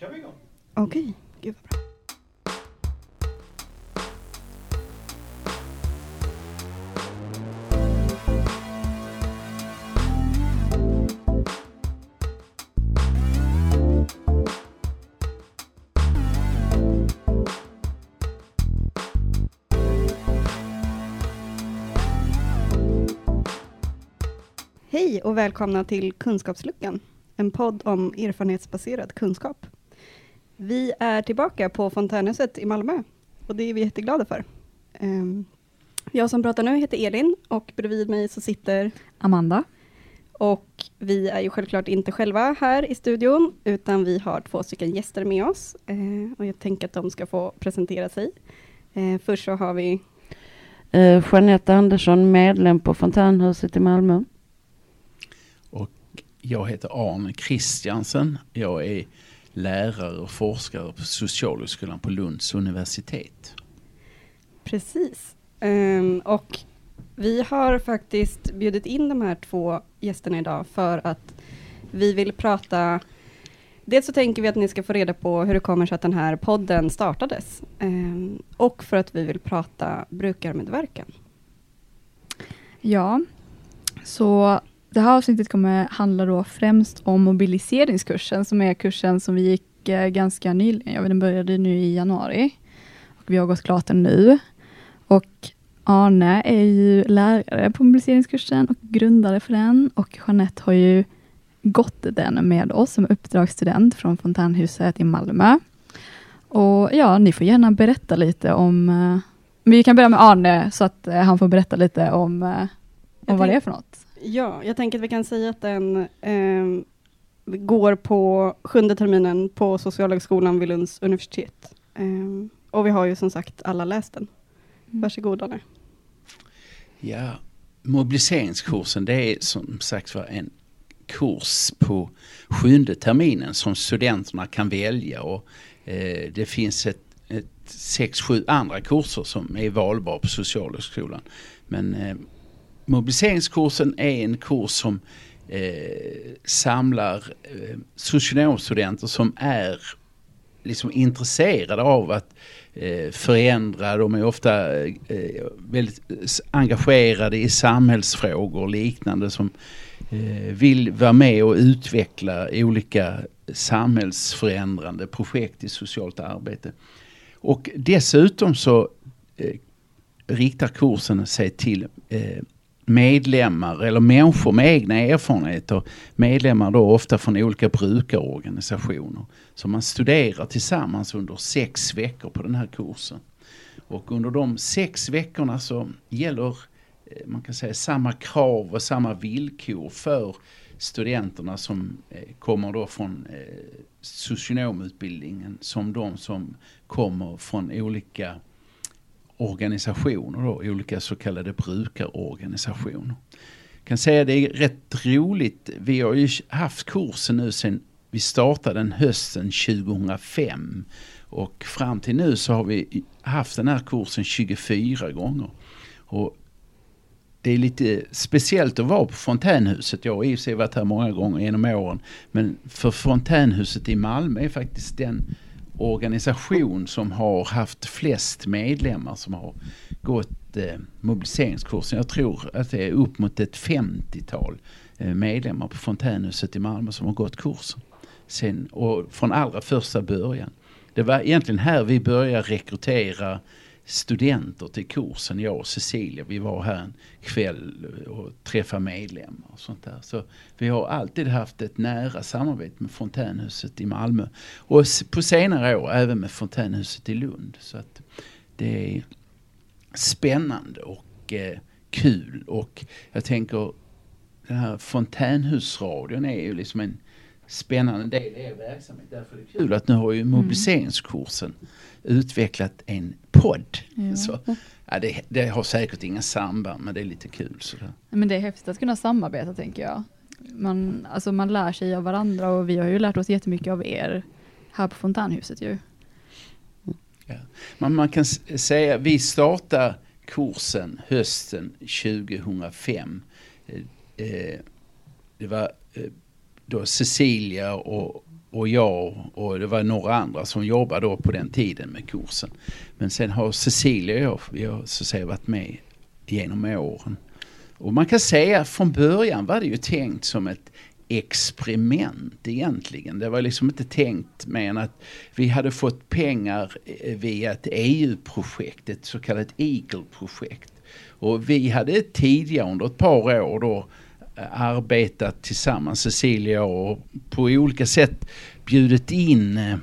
kör vi igång. Okej, gud vad bra. Hej och välkomna till Kunskapsluckan, en podd om erfarenhetsbaserad kunskap. Vi är tillbaka på Fontänhuset i Malmö och det är vi jätteglada för. Ehm, Jag som pratar nu heter Elin och bredvid mig så sitter Amanda. och vi är ju självklart inte själva här i studion utan vi har två stycken gäster med oss Eh, och jag tänker att de ska få presentera sig. Eh, Först så har vi Eh, Jeanette Andersson, medlem på Fontänhuset i Malmö. Jag heter Arne Christiansen. Jag är lärare och forskare på Socialhögskolan på Lunds universitet. Precis. Ehm, och vi har faktiskt bjudit in de här två gästerna idag för att vi vill prata Dels så tänker vi att ni ska få reda på hur det kommer sig att den här podden startades. Ehm, och för att vi vill prata brukarmedverkan. Ja, så det här avsnittet kommer handla då främst om mobiliseringskursen som är kursen som vi gick eh, ganska nyligen. Ja, den började nu i januari och vi har gått klart den nu. Och Arne är ju lärare på mobiliseringskursen och grundare för den och Jeanette har ju gått den med oss som uppdragsstudent från Fontänhuset i Malmö. Och ja, ni får gärna berätta lite om eh, vi kan börja med Arne så att eh, han får berätta lite om, om vad det är för något. Ja, jag tänker att vi kan säga att den ehm, går på sjunde terminen på Socialhögskolan vid Lunds universitet. Ehm, och vi har ju som sagt alla läst den. Varsågod Arne. Ja, mobiliseringskursen det är som sagt var en kurs på sjunde terminen som studenterna kan välja och eh, det finns ett, ett sex, sju andra kurser som är valbara på Socialhögskolan. Men eh, mobiliseringskursen är en kurs som eh, samlar eh, socionomstudenter som är liksom intresserade av att eh, förändra. De är ofta eh, väldigt engagerade i samhällsfrågor och liknande som eh, vill vara med och utveckla olika samhällsförändrande projekt i socialt arbete. Och dessutom så eh, riktar kursen sig till eh, medlemmar eller människor med egna erfarenheter. Medlemmar då ofta från olika brukarorganisationer. Så man studerar tillsammans under sex veckor på den här kursen. Och under de sex veckorna så gäller eh, man kan säga samma krav och samma villkor för studenterna som eh, kommer då från eh, socionomutbildningen som de som kommer från olika organisationer, då, olika så kallade brukarorganisationer. Jag kan säga det är rätt roligt. Vi har ju haft kursen nu sedan vi startade den hösten 2005 och fram till nu så har vi haft den här kursen 24 gånger. Och det är lite speciellt att vara på Fontänhuset. Jag har i och för sig varit här många gånger genom åren. Men för Fontänhuset i Malmö är faktiskt den organisation som har haft flest medlemmar som har gått eh, mobiliseringskursen. Jag tror att det är upp mot ett 50-tal eh, medlemmar på Fontänhuset i Malmö som har gått kursen. Sen, och från allra första början. Det var egentligen här vi började rekrytera studenter till kursen, jag och Cecilia. Vi var här en kväll och träffade medlemmar och sånt där. Så vi har alltid haft ett nära samarbete med Fontänhuset i Malmö. Och på senare år även med Fontänhuset i Lund. Så att det är spännande och eh, kul. Och jag tänker den här Fontänhusradion är ju liksom en spännande del i er verksamhet. Därför är det kul att nu har ju mobiliseringskursen utvecklat en podd. Ja. Så, ja, det, det har säkert inga samband men det är lite kul. Sådär. Men det är häftigt att kunna samarbeta tänker jag. Man, alltså man lär sig av varandra och vi har ju lärt oss jättemycket av er här på Fontänhuset ju. Men man kan säga vi startade kursen hösten 2005. Eh, eh, Det var eh, då Cecilia och, och jag och det var några andra som jobbade då på den tiden med kursen. Men sen har Cecilia och jag, vi har så att säga varit med genom åren. Och man kan säga från början var det ju tänkt som ett experiment egentligen. Det var liksom inte tänkt mer än att vi hade fått pengar eh, via ett EU-projekt, ett så kallat Eagle-projekt. Och vi hade tidigare under ett par år då Eh, arbetat tillsammans, Cecilia och på olika sätt bjudit in eh,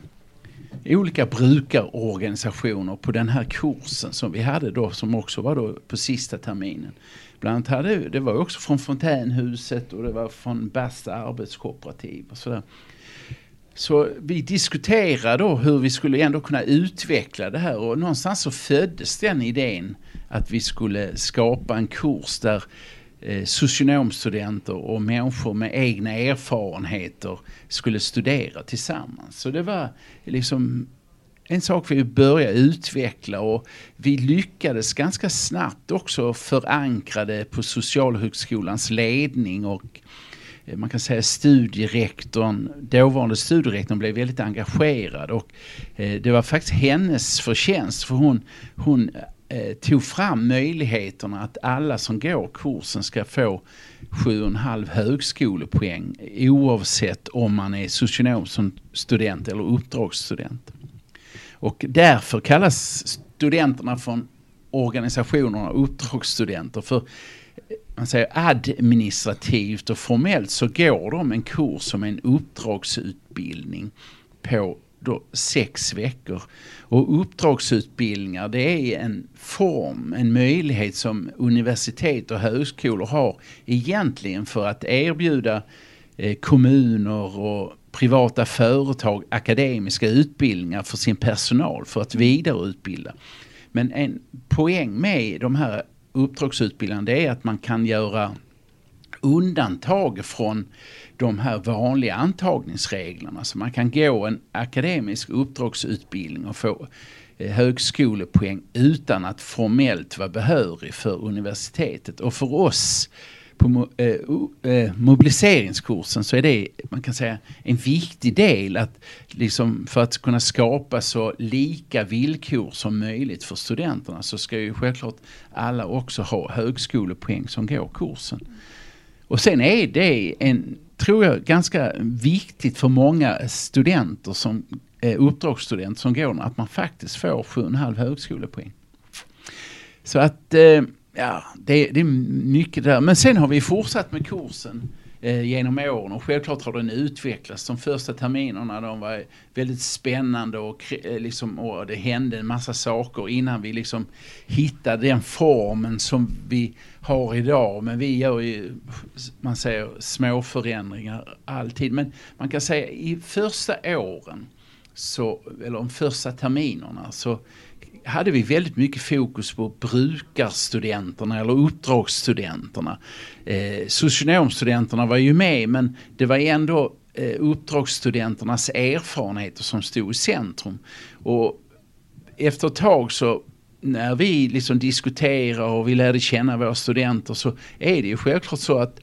olika brukarorganisationer på den här kursen som vi hade då som också var då på sista terminen. Bland annat hade, det var också från Fontänhuset och det var från Basta arbetskooperativ och sådär. Så vi diskuterade då hur vi skulle ändå kunna utveckla det här och någonstans så föddes den idén att vi skulle skapa en kurs där eh, Eh, socionomstudenter och människor med egna erfarenheter skulle studera tillsammans. Så det var liksom en sak vi började utveckla och vi lyckades ganska snabbt också förankra det på Socialhögskolans ledning och eh, man kan säga studierektorn, dåvarande studierektorn blev väldigt engagerad och eh, det var faktiskt hennes förtjänst för hon, hon Eh, tog fram möjligheterna att alla som går kursen ska få 7,5 högskolepoäng oavsett om man är socionom som student eller uppdragsstudent. Och därför kallas studenterna från organisationerna uppdragsstudenter. För eh, man säger administrativt och formellt så går de en kurs som en uppdragsutbildning på då sex veckor. Och uppdragsutbildningar det är en form, en möjlighet som universitet och högskolor har egentligen för att erbjuda eh, kommuner och privata företag akademiska utbildningar för sin personal för att vidareutbilda. Men en poäng med de här uppdragsutbildningarna är att man kan göra undantag från de här vanliga antagningsreglerna. Så man kan gå en akademisk uppdragsutbildning och få eh, högskolepoäng utan att formellt vara behörig för universitetet. Och för oss på eh, eh, mobiliseringskursen så är det, man kan säga, en viktig del att liksom för att kunna skapa så lika villkor som möjligt för studenterna så ska ju självklart alla också ha högskolepoäng som går kursen. Och sen är det en, tror jag, ganska viktigt för många studenter som eh, uppdragsstudent som går att man faktiskt får 7,5 högskolepoäng. Så att eh, ja, det, det, är mycket där. Men sen har vi fortsatt med kursen eh, genom åren och självklart har den utvecklats. De första terminerna de var väldigt spännande och, eh, liksom, och det hände en massa saker innan vi liksom hittade den formen som vi har idag. Men vi gör ju, man säger små förändringar alltid. Men man kan säga i första åren, så, eller de första terminerna, så hade vi väldigt mycket fokus på brukarstudenterna eller uppdragsstudenterna. Eh, socionomstudenterna var ju med men det var ändå eh, uppdragsstudenternas erfarenheter som stod i centrum. Och efter ett tag så när vi liksom diskuterar och vi lärde känna våra studenter så är det ju självklart så att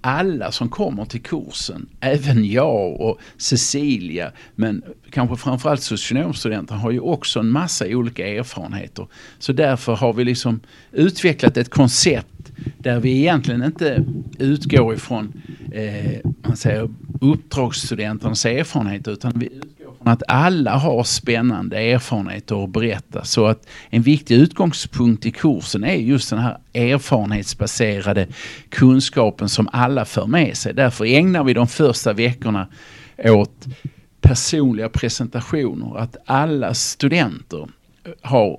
alla som kommer till kursen, även jag och Cecilia, men kanske framförallt socionomstudenter har ju också en massa olika erfarenheter. Så därför har vi liksom utvecklat ett koncept där vi egentligen inte utgår ifrån eh, man säger, uppdragsstudenternas erfarenheter utan vi att alla har spännande erfarenheter att berätta. Så att en viktig utgångspunkt i kursen är just den här erfarenhetsbaserade kunskapen som alla för med sig. Därför ägnar vi de första veckorna åt personliga presentationer. Att alla studenter har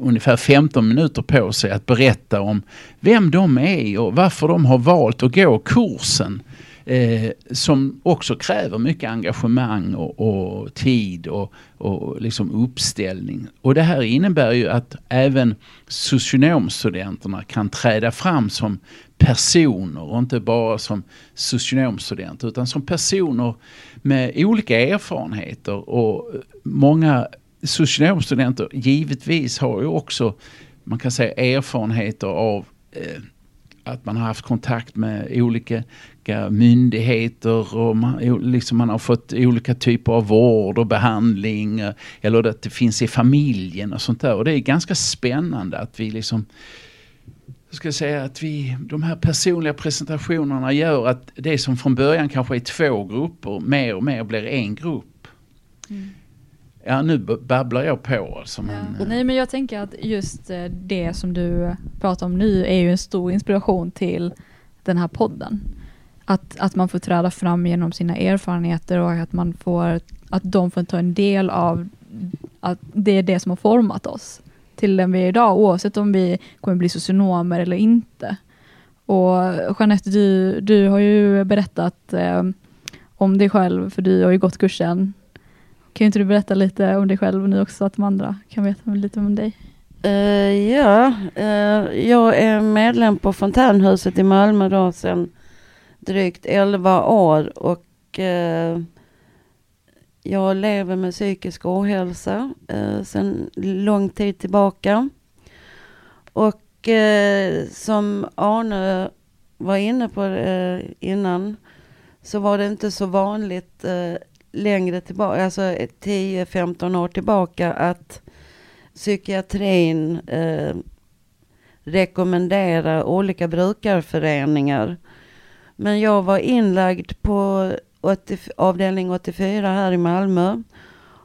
ungefär 15 minuter på sig att berätta om vem de är och varför de har valt att gå kursen. Eh, som också kräver mycket engagemang och, och tid och, och liksom uppställning. Och det här innebär ju att även socionomstudenterna kan träda fram som personer och inte bara som socionomstudenter utan som personer med olika erfarenheter och många socionomstudenter givetvis har ju också man kan säga erfarenheter av eh, att man har haft kontakt med olika myndigheter och man, liksom man har fått olika typer av vård och behandling eh, eller att det finns i familjen och sånt där. Och det är ganska spännande att vi liksom Ska jag säga att vi, de här personliga presentationerna gör att det som från början kanske är två grupper mer och mer blir en grupp. Mm. Ja, nu babblar jag på alltså. Men, ja. Nej, men jag tänker att just eh, det som du pratar om nu är ju en stor inspiration till den här podden. Att, att man får träda fram genom sina erfarenheter och att man får, att de får ta en del av att det är det som har format oss till den vi är idag, oavsett om vi kommer bli socionomer eller inte. Och Jeanette, du, du har ju berättat eh, om dig själv, för du har ju gått kursen kan inte du berätta lite om dig själv och nu också så att de andra kan veta lite om dig? Uh, ja, uh, jag är medlem på Fontänhuset i Malmö då sedan drygt 11 år och uh, jag lever med psykisk ohälsa uh, sedan lång tid tillbaka. Och som Arne var inne på innan så var det inte så vanligt längre tillbaka, alltså 10-15 år tillbaka, att psykiatrin eh, rekommenderar olika brukarföreningar. Men jag var inlagd på 80, avdelning 84 här i Malmö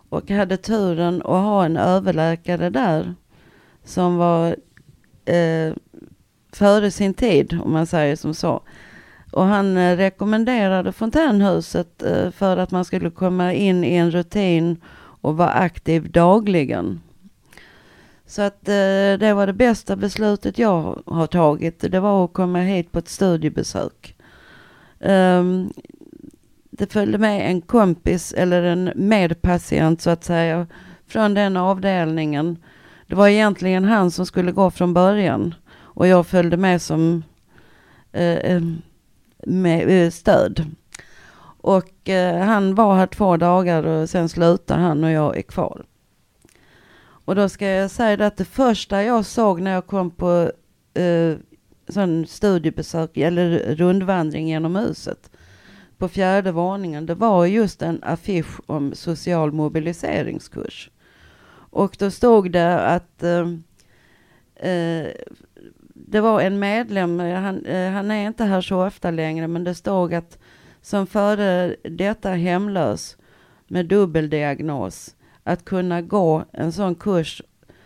och hade turen att ha en överläkare där som var eh, före sin tid, om man säger som så. Och han eh, rekommenderade fontänhuset eh, för att man skulle komma in i en rutin och vara aktiv dagligen. Så att eh, det var det bästa beslutet jag har tagit. Det var att komma hit på ett studiebesök. Ehm, det följde med en kompis eller en medpatient så att säga från den avdelningen. Det var egentligen han som skulle gå från början och jag följde med som med eh, stöd. Och eh, han var här två dagar och sen slutar han och jag är kvar. Och då ska jag säga att det första jag såg när jag kom på eh, sån studiebesök eller rundvandring genom huset på fjärde våningen, det var just en affisch om social mobiliseringskurs. Och då stod det att eh, eh, det var en medlem, eh, han, eh, han är inte här så ofta längre, men det stod att som före detta hemlös med dubbeldiagnos, att kunna gå en sån kurs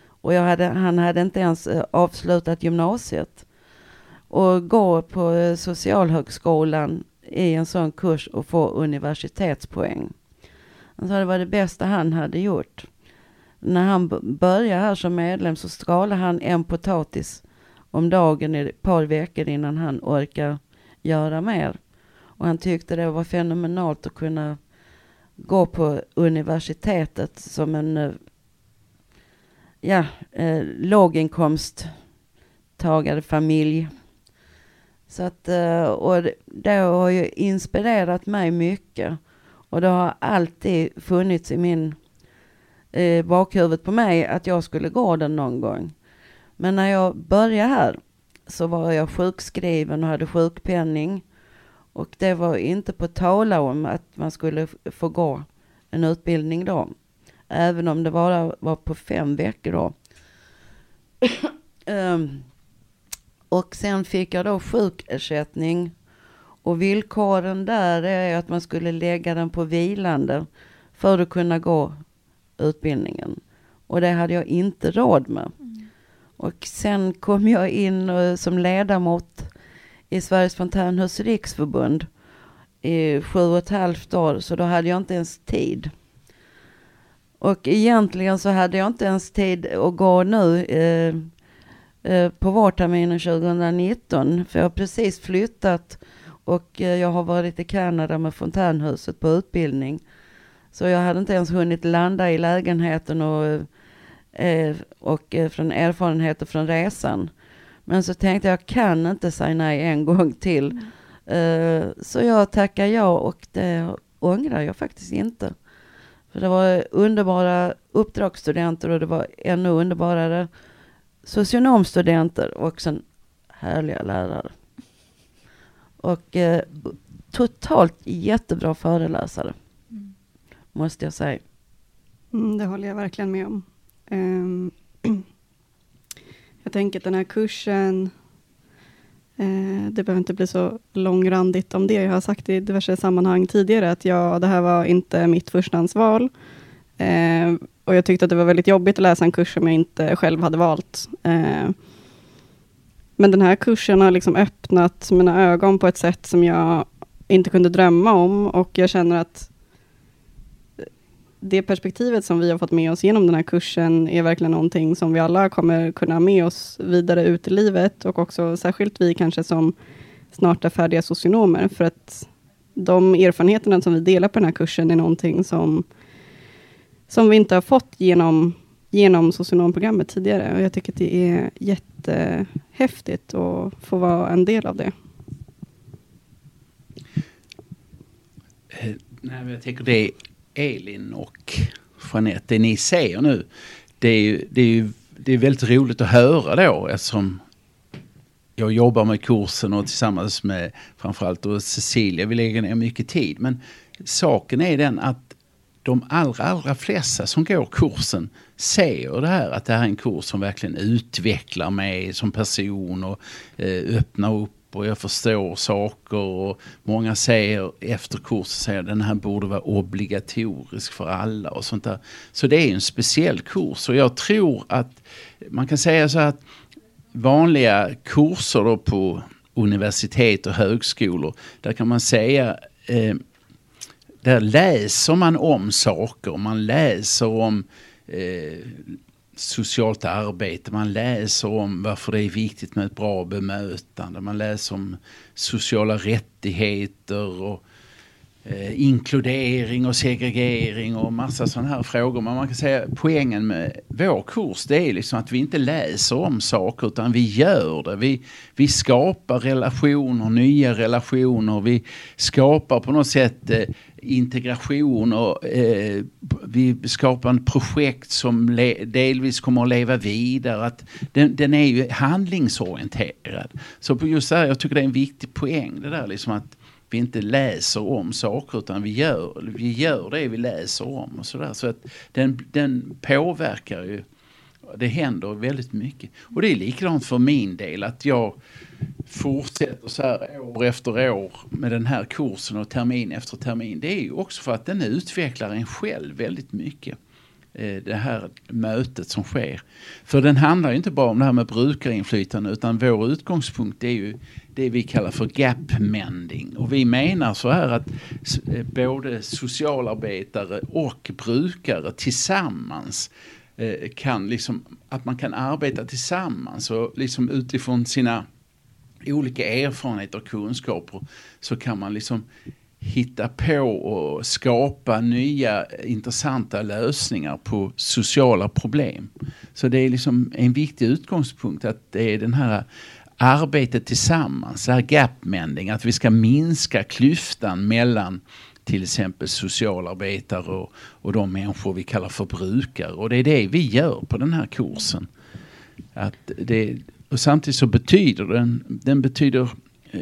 och jag hade, han hade inte ens eh, avslutat gymnasiet och gå på socialhögskolan i en sån kurs och få universitetspoäng. Han sa det var det bästa han hade gjort. När han började här som medlem så skalade han en potatis om dagen i ett par veckor innan han orkar göra mer. Och han tyckte det var fenomenalt att kunna gå på universitetet som en eh, ja, eh, låginkomsttagarfamilj. Så att, eh, och det har ju inspirerat mig mycket. Och det har alltid funnits i min eh, bakhuvud på mig att jag skulle gå den någon gång. Men när jag började här så var jag sjukskriven och hade sjukpenning. Och det var inte på tala om att man skulle få gå en utbildning då. Även om det bara var på fem veckor då. um, och sen fick jag då sjukersättning. Och villkoren där är att man skulle lägga den på vilande för att kunna gå utbildningen. Och det hade jag inte råd med. Och sen kom jag in eh, som ledamot i Sveriges Fontänhus riksförbund i sju och ett halvt år, så då hade jag inte ens tid. Och egentligen så hade jag inte ens tid att gå nu eh, eh, på vårterminen 2019, för jag har precis flyttat och eh, jag har varit i Kanada med Fontänhuset på utbildning. Så jag hade inte ens hunnit landa i lägenheten och eh, eh, och eh, från erfarenheter från resan. Men så tänkte jag, kan inte säga nej en gång till. Mm. Eh, så jag tackar ja och det ångrar jag faktiskt inte. För det var underbara uppdragsstudenter och det var ännu underbarare socionomstudenter och sen härliga lärare. Och eh, totalt jättebra föreläsare. Mm. Måste jag säga. Mm, det håller jag verkligen med om. Um, jag tänker att den här kursen, uh, det behöver inte bli så långrandigt om det. Jag har sagt i diverse sammanhang tidigare att ja, det här var inte mitt förstahandsval. Uh, och jag tyckte att det var väldigt jobbigt att läsa en kurs som jag inte själv hade valt. Uh, men den här kursen har liksom öppnat mina ögon på ett sätt som jag inte kunde drömma om och jag känner att det perspektivet som vi har fått med oss genom den här kursen är verkligen någonting som vi alla kommer kunna ha med oss vidare ut i livet och också särskilt vi kanske som snart är färdiga socionomer för att de erfarenheterna som vi delar på den här kursen är någonting som, som vi inte har fått genom, genom socionomprogrammet tidigare och jag tycker att det är jättehäftigt att få vara en del av det. Eh, nej, men jag tänker det Elin och Jeanette, det ni säger nu, det är ju, det är ju det är väldigt roligt att höra då eftersom jag jobbar med kursen och tillsammans med framförallt och Cecilia, vi lägger ner mycket tid. Men saken är den att de allra, allra flesta som går kursen ser det här att det här är en kurs som verkligen utvecklar mig som person och eh, öppnar upp och jag förstår saker och många säger efter kursen säger den här borde vara obligatorisk för alla och sånt där. Så det är en speciell kurs och jag tror att man kan säga så att vanliga kurser då på universitet och högskolor, där kan man säga eh, där läser man om saker, man läser om eh, socialt arbete, man läser om varför det är viktigt med ett bra bemötande, man läser om sociala rättigheter och eh, inkludering och segregering och massa sådana här frågor. Men man kan säga poängen med vår kurs det är liksom att vi inte läser om saker utan vi gör det. Vi, vi skapar relationer, nya relationer, vi skapar på något sätt eh, integration och eh, vi skapar en projekt som delvis kommer att leva vidare. Att den, den, är ju handlingsorienterad. Så på just det här, jag tycker det är en viktig poäng det där liksom att vi inte läser om saker utan vi gör, vi gör det vi läser om och sådär. Så att den, den påverkar ju det händer väldigt mycket. Och det är likadant för min del att jag fortsätter så här år efter år med den här kursen och termin efter termin. Det är ju också för att den utvecklar en själv väldigt mycket. Eh, det här mötet som sker. För den handlar ju inte bara om det här med brukarinflytande utan vår utgångspunkt är ju det vi kallar för gap mending. Och vi menar så här att eh, både socialarbetare och brukare tillsammans Eh, kan liksom, att man kan arbeta tillsammans och liksom utifrån sina olika erfarenheter och kunskaper så kan man liksom hitta på och skapa nya intressanta lösningar på sociala problem. Så det är liksom en viktig utgångspunkt att det är den här arbetet tillsammans, det här gapmending, att vi ska minska klyftan mellan till exempel socialarbetare och, och de människor vi kallar för brukare. Och det är det vi gör på den här kursen. Att det, och samtidigt så betyder den, den betyder eh,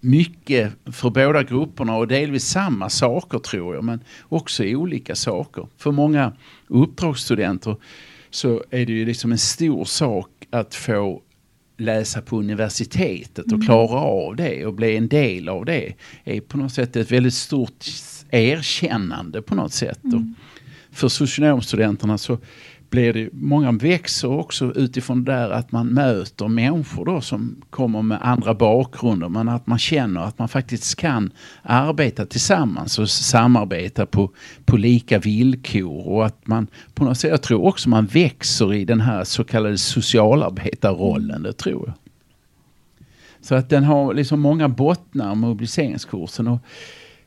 mycket för båda grupperna och delvis samma saker tror jag men också olika saker. För många uppdragsstudenter så är det ju liksom en stor sak att få läsa på universitetet och mm. klara av det och bli en del av det är på något sätt ett väldigt stort erkännande på något sätt. Mm. för socionomstudenterna så blir det, många växer också utifrån det där att man möter människor då som kommer med andra bakgrunder men att man känner att man faktiskt kan arbeta tillsammans och samarbeta på, på lika villkor och att man på något sätt, jag tror också man växer i den här så kallade socialarbetarrollen, det tror jag. Så att den har liksom många bottnar, mobiliseringskursen. Och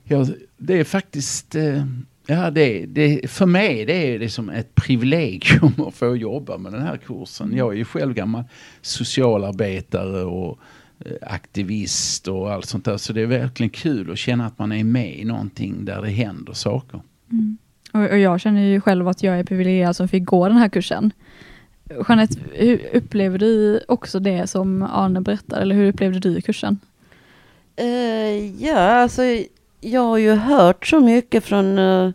ja, det är faktiskt eh, Ja, det, det, för mig det är det som ett privilegium att få jobba med den här kursen. Jag är ju själv gammal socialarbetare och eh, aktivist och allt sånt där. Så det är verkligen kul att känna att man är med i någonting där det händer saker. Mm. Och, och, jag känner ju själv att jag är privilegierad som fick gå den här kursen. Jeanette, hur upplever du också det som Arne berättar? Eller hur upplevde du kursen? Eh, ja, alltså jag har ju hört så mycket från eh,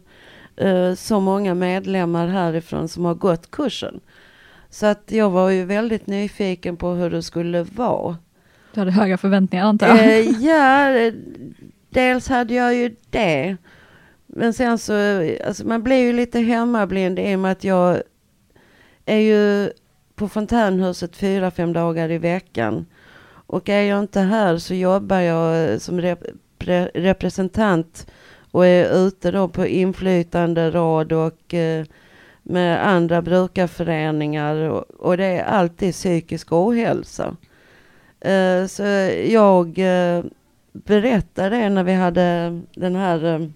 eh, så många medlemmar härifrån som har gått kursen. Så att jag var ju väldigt nyfiken på hur det skulle vara. Du hade höga förväntningar antar jag? Eh, ja, dels hade jag ju det. Men sen så, alltså man blir ju lite hemmablind i och med att jag är ju på fontänhuset fyra, fem dagar i veckan. Och är jag inte här så jobbar jag som repre representant och är ute då på inflytanderåd och eh, med andra brukarföreningar och, och, det är alltid psykisk ohälsa. Eh, så jag eh, berättade det när vi hade den här eh,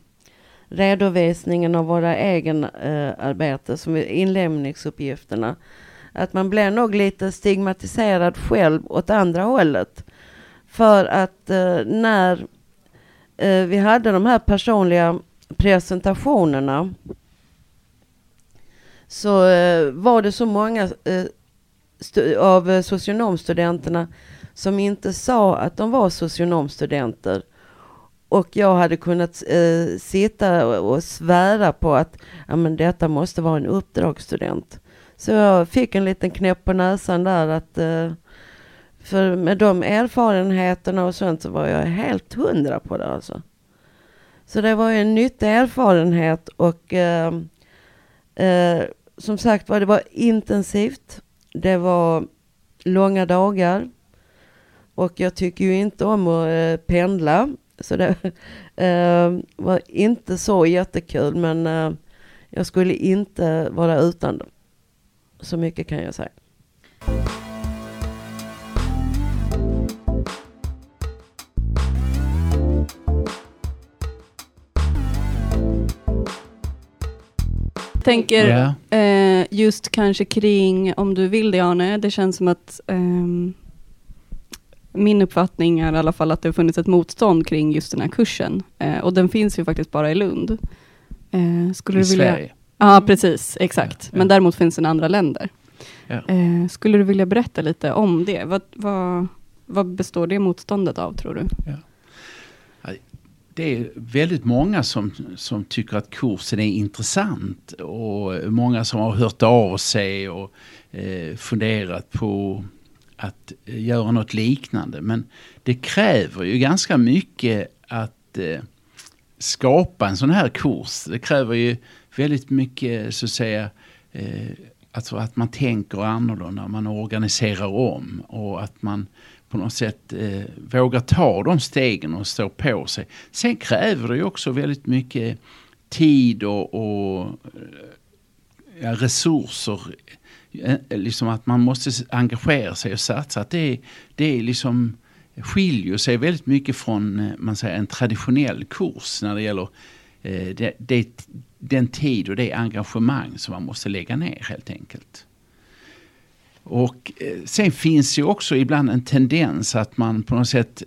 redovisningen av våra egenarbete, eh, som inlämningsuppgifterna. Att man blir nog lite stigmatiserad själv åt andra hållet. För att eh, när eh, vi hade de här personliga presentationerna så eh, var det så många eh, av eh, socionomstudenterna som inte sa att de var socionomstudenter. Och jag hade kunnat eh, sitta och, och svära på att ja, men detta måste vara en uppdragsstudent. Så jag fick en liten knäpp på näsan där att eh, för med de erfarenheterna och sånt så var jag helt hundra på det alltså. Så det var ju en nyttig erfarenhet och eh, eh, som sagt var det var intensivt. Det var långa dagar. Och jag tycker ju inte om att eh, pendla. Så det eh, var inte så jättekul men eh, jag skulle inte vara utan dem. Så mycket kan jag säga. Tänker yeah. eh, just kanske kring, om du vill det Arne, det känns som att eh, min uppfattning är i alla fall att det har funnits ett motstånd kring just den här kursen. Eh, och den finns ju faktiskt bara i Lund. Eh, skulle I du vilja... Sverige? Ja, precis. Exakt. Ja, ja. Men däremot finns den i andra länder. Eh, skulle du vilja berätta lite om det? Vad, vad, vad består det motståndet av, tror du? Det är väldigt många som, som tycker att kursen är intressant och många som har hört av sig och eh, funderat på att eh, göra något liknande. Men det kräver ju ganska mycket att eh, skapa en sån här kurs. Det kräver ju väldigt mycket så att säga eh, alltså att man tänker annorlunda, man organiserar om och att man på något sätt eh, vågar ta de stegen och stå på sig. Sen kräver det ju också väldigt mycket tid och, och eh, ja, resurser. Eh, liksom att man måste engagera sig och satsa. Att det, det är liksom skiljer sig väldigt mycket från eh, man säger, en traditionell kurs när det gäller eh, det, det, den tid och det engagemang som man måste lägga ner helt enkelt. Och eh, sen finns ju också ibland en tendens att man på något sätt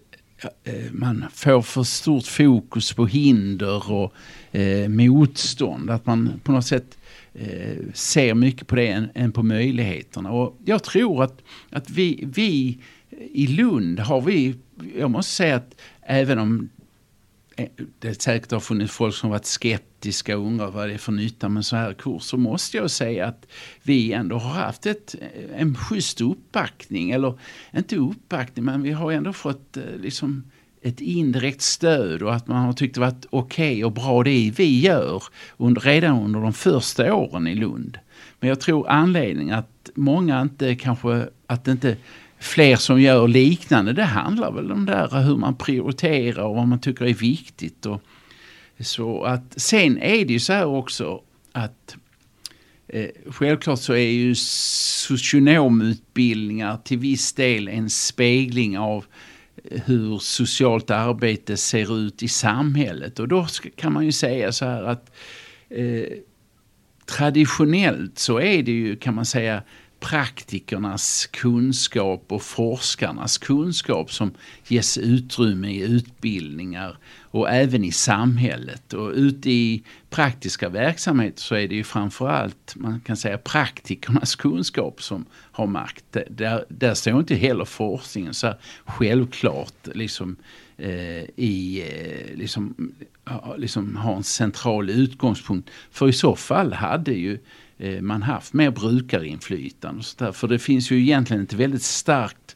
eh, man får för stort fokus på hinder och eh, motstånd. Att man på något sätt eh, ser mycket på det än, än, på möjligheterna. Och jag tror att, att vi, vi i Lund har vi, jag måste säga att även om det det säkert har funnits folk som varit skeptiska och undrat vad det är för nytta med så här kurs. Så måste jag säga att vi ändå har haft ett, en schysst uppbackning. Eller inte uppbackning men vi har ändå fått eh, liksom ett indirekt stöd och att man har tyckt det varit okej okay och bra det vi gör under, redan under de första åren i Lund. Men jag tror anledningen att många inte kanske, att inte fler som gör liknande. Det handlar väl om där hur man prioriterar och vad man tycker är viktigt. Och så att, sen är det ju så här också att eh, självklart så är ju socionomutbildningar till viss del en spegling av eh, hur socialt arbete ser ut i samhället. Och då kan man ju säga så här att eh, traditionellt så är det ju kan man säga praktikernas kunskap och forskarnas kunskap som ges utrymme i utbildningar och även i samhället. Och ute i praktiska verksamheter så är det ju framförallt man kan säga praktikernas kunskap som har makt. Där, där står inte heller forskningen så självklart liksom eh, i eh, liksom, liksom ha en central utgångspunkt. För i så fall hade ju eh, Eh, man haft mer brukarinflytande. Och så där. För det finns ju egentligen ett väldigt starkt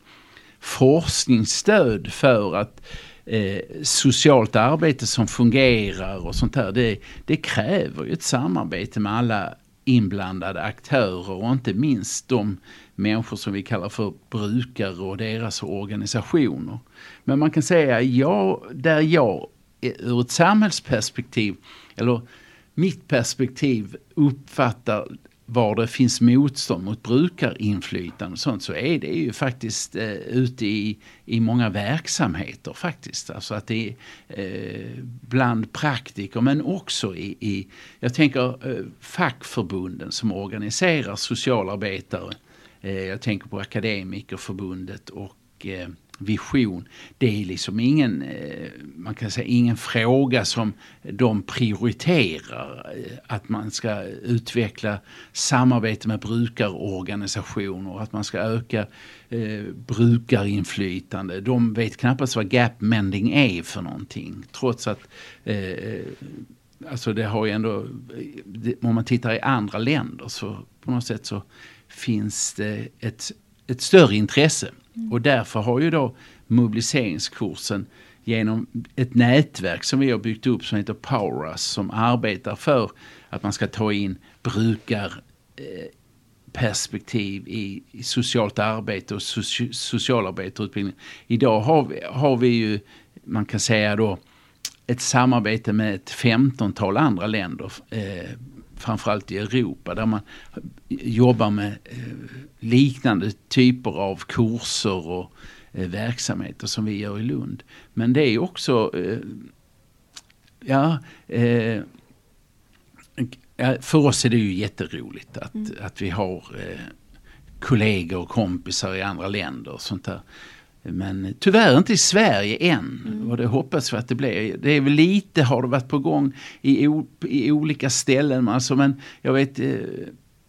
forskningsstöd för att eh, socialt arbete som fungerar och sånt där, det, det kräver ju ett samarbete med alla inblandade aktörer och inte minst de människor som vi kallar för brukare och deras organisationer. Men man kan säga, ja, där jag eh, ur ett samhällsperspektiv, eller mitt perspektiv uppfattar var det finns motstånd mot brukarinflytande och sånt så är det ju faktiskt eh, ute i, i många verksamheter faktiskt. Alltså att det är eh, bland praktiker men också i, i jag tänker eh, fackförbunden som organiserar socialarbetare. Eh, jag tänker på Akademikerförbundet och eh, vision. Det är liksom ingen, eh, man kan säga ingen fråga som de prioriterar. Eh, att man ska utveckla samarbete med brukarorganisationer, att man ska öka eh, brukarinflytande. De vet knappast vad gap-mending är för någonting. Trots att alltså det har ju ändå, om man tittar i andra länder så på något sätt så finns det ett, ett större intresse Mm. Och därför har ju då mobiliseringskursen genom ett nätverk som vi har byggt upp som heter Powerus som arbetar för att man ska ta in brukarperspektiv eh, i, i socialt arbete och soci, socialarbete och utbildning. Idag har vi, har vi ju, man kan säga då, ett samarbete med ett femtontal andra länder eh, framförallt i Europa där man jobbar med eh, liknande typer av kurser och eh, verksamheter som vi gör i Lund. Men det är också, eh, ja, för oss är det ju jätteroligt att, mm. att vi har kollegor och kompisar i andra länder och sånt där. Men tyvärr inte i Sverige än. Mm. Och det hoppas vi att det blir. Det är väl lite har det varit på gång i, i olika ställen. Alltså, men jag vet eh,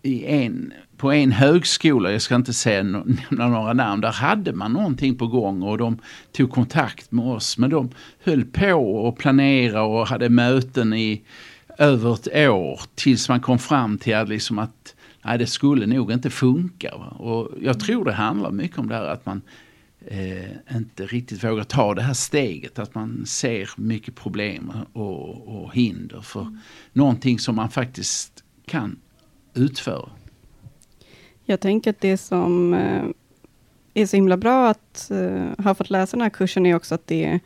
i en, på en högskola, jag ska inte säga nämna några namn, där hade man någonting på gång och de tog kontakt med oss. Men de höll på och planerade och hade möten i över ett år tills man kom fram till att, liksom att nej, det skulle nog inte funka. Och jag tror det handlar mycket om det här att man eh, inte riktigt vågar ta det här steget. Att man ser mycket problem och, och hinder för mm. någonting som man faktiskt kan utföra. Jag tänker att det som eh, är så himla bra att uh, ha fått läsa den här kursen är också att det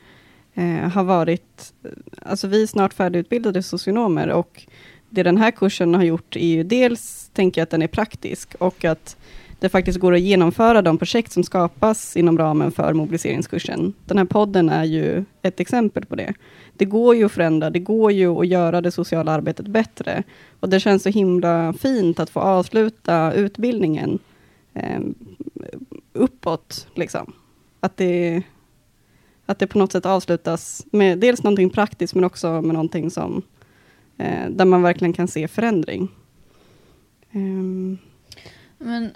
uh, har varit, alltså vi är snart färdigutbildade socionomer och det den här kursen har gjort är ju dels, tänker jag att den är praktisk och att det faktiskt går att genomföra de projekt som skapas inom ramen för mobiliseringskursen. Den här podden är ju ett exempel på det. Det går ju att förändra, det går ju att göra det sociala arbetet bättre. Och det känns så himla fint att få avsluta utbildningen eh, uppåt. Liksom. Att, det, att det på något sätt avslutas med dels någonting praktiskt, men också med någonting som, eh, där man verkligen kan se förändring. Eh. Men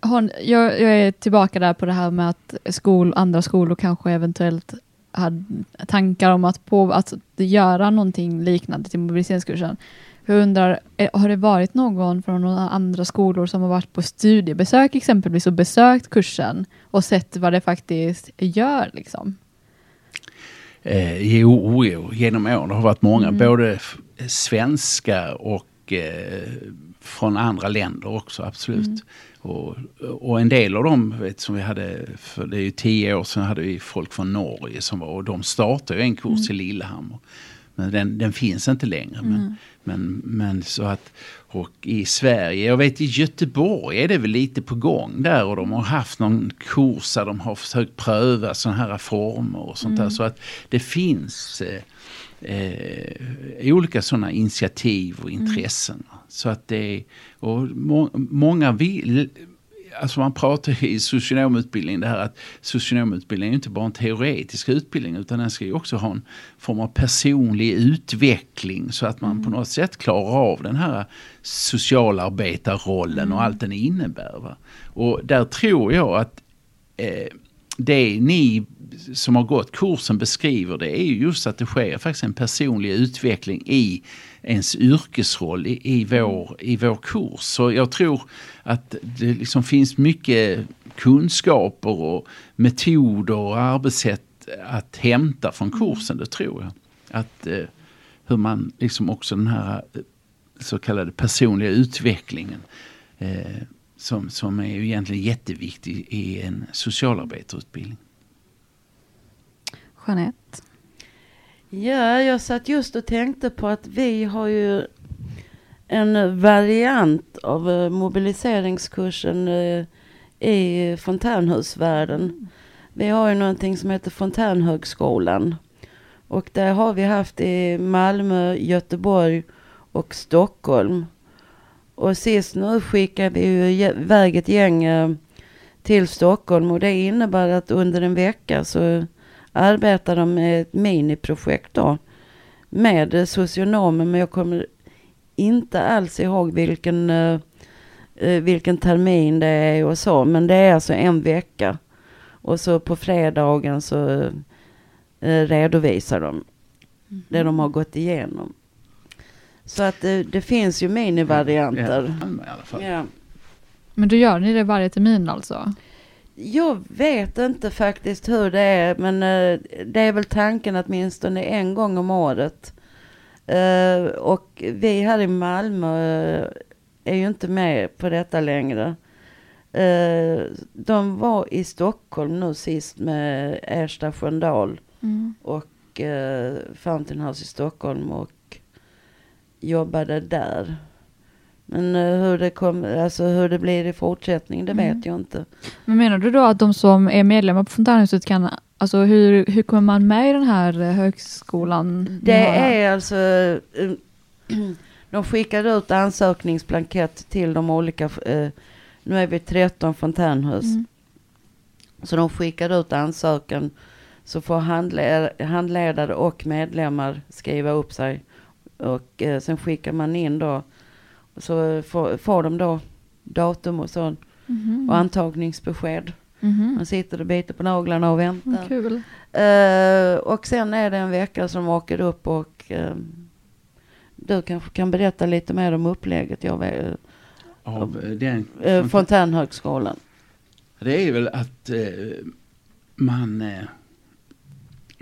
har, jag, jag, är tillbaka där på det här med att skol, andra skolor kanske eventuellt hade tankar om att, på, att göra någonting liknande till mobiliseringskursen. Jag undrar, har det varit någon från några andra skolor som har varit på studiebesök exempelvis och besökt kursen och sett vad det faktiskt gör? Liksom? Eh, jo, jo, genom åren har varit många, mm. både svenska och eh, från andra länder också, absolut. Mm. Och, och, en del av dem vet, som vi hade, för det är ju tio år sedan, hade vi folk från Norge som var, och de startade ju en kurs mm. i Lillehammer. Men den, den finns inte längre. Mm. Men, men, men så att, och i Sverige, jag vet i Göteborg är det väl lite på gång där och de har haft någon kurs där de har försökt pröva sådana här former och sånt mm. där. Så att det finns eh, eh, olika sådana initiativ och intressen. Mm. Så att det och må, många vill, alltså man pratar i socionomutbildning det här att socionomutbildning är inte bara en teoretisk utbildning utan den ska ju också ha en form av personlig utveckling så att man mm. på något sätt klarar av den här socialarbetarrollen mm. och allt den innebär. Va? Och där tror jag att eh, det ni som har gått kursen beskriver det är ju just att det sker faktiskt en personlig utveckling i ens yrkesroll i, i, vår, i vår kurs. Så jag tror att det liksom finns mycket kunskaper och metoder och arbetssätt att hämta från kursen, det tror jag. Att eh, hur man liksom också den här eh, så kallade personliga utvecklingen eh, som, som är ju egentligen jätteviktig i en socialarbetarutbildning. Jeanette? Ja, jag satt just och tänkte på att vi har ju en variant av eh, mobiliseringskursen eh, i fontänhusvärlden. Vi har ju någonting som heter Fontänhögskolan. Och det har vi haft i Malmö, Göteborg och Stockholm. Och sist nu skickade vi ju iväg ett gäng eh, till Stockholm och det innebär att under en vecka så arbetar de med ett miniprojekt då med socionomer men jag kommer inte alls ihåg vilken, uh, vilken termin det är och så men det är alltså en vecka. Och så på fredagen så uh, redovisar de mm. det de har gått igenom. Så att det, det finns ju minivarianter. Ja, ja, Men då gör ni det varje termin alltså? Jag vet inte faktiskt hur det är, men uh, det är väl tanken att åtminstone en gång om året. Uh, och vi här i Malmö uh, är ju inte med på detta längre. de var i Stockholm nu sist med Ersta Sköndal mm. och uh, Fountain House i Stockholm och jobbade där. Men uh, hur, det kom, alltså hur det blir i fortsättningen, det mm. vet jag inte. Men menar du då att de som är medlemmar på Fontänhuset kan, alltså hur, hur kommer man med i den här eh, högskolan? Det är alltså, uh, de skickar ut ansökningsblankett till de olika, nu är vi 13 fontänhus. Mm. Så de skickar ut ansökan så får handledare och medlemmar skriva upp sig. Och eh, sen skickar man in då så får, får de då datum och sånt. Mm. Och antagningsbesked. Mm. Man sitter och biter på naglarna och väntar. Kul. Uh, och sen är det en vecka som åker upp och uh, du kanske kan berätta lite mer om upplägget. Jag vet, Av den? Uh, Fontänhögskolan. Det är väl att man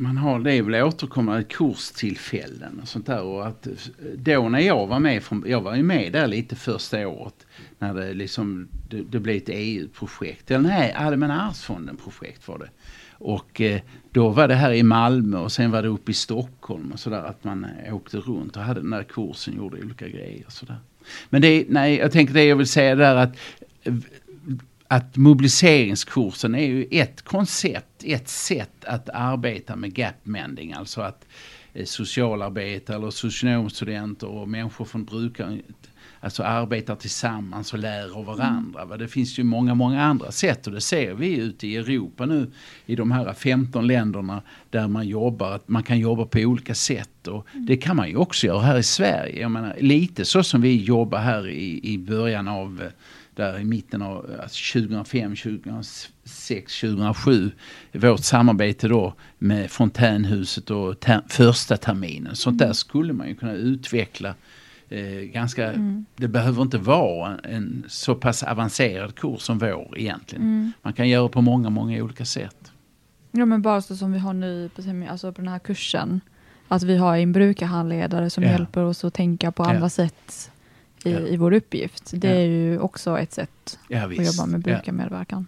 man har det är väl återkommande kurstillfällen och sånt där. Och att eh, då när jag var med, från, jag var ju med där lite första året när det liksom, det, det blev ett EU-projekt. Eller nej, Allmänna arvsfonden-projekt var det. Och eh, då var det här i Malmö och sen var det uppe i Stockholm och sådär att man eh, åkte runt och hade den där kursen, gjorde olika grejer och sådär. Men det, nej, jag tänker det jag vill säga där att eh, att mobiliseringskursen är ju ett koncept, ett sätt att arbeta med gapmending. Alltså att eh, socialarbetare eller socionomstudenter och människor från brukare alltså arbetar tillsammans och lär av varandra. Mm. Det finns ju många, många andra sätt och det ser vi ute i Europa nu i de här 15 länderna där man jobbar, att man kan jobba på olika sätt och mm. det kan man ju också göra här i Sverige. Jag menar, lite så som vi jobbar här i, i början av eh, där i mitten av 2005, 2006, 2007. Vårt samarbete då med Fontänhuset och ter första terminen. Sånt där mm. skulle man ju kunna utveckla eh, ganska, mm. det behöver inte vara en, så pass avancerad kurs som vår egentligen. Mm. Man kan göra på många, många olika sätt. Ja men bara så som vi har nu på, alltså på den här kursen. Att vi har en brukarhandledare som ja. hjälper oss att tänka på andra ja. sätt i, ja. i vår uppgift. Det ja. är ju också ett sätt ja, att jobba med brukarmedverkan.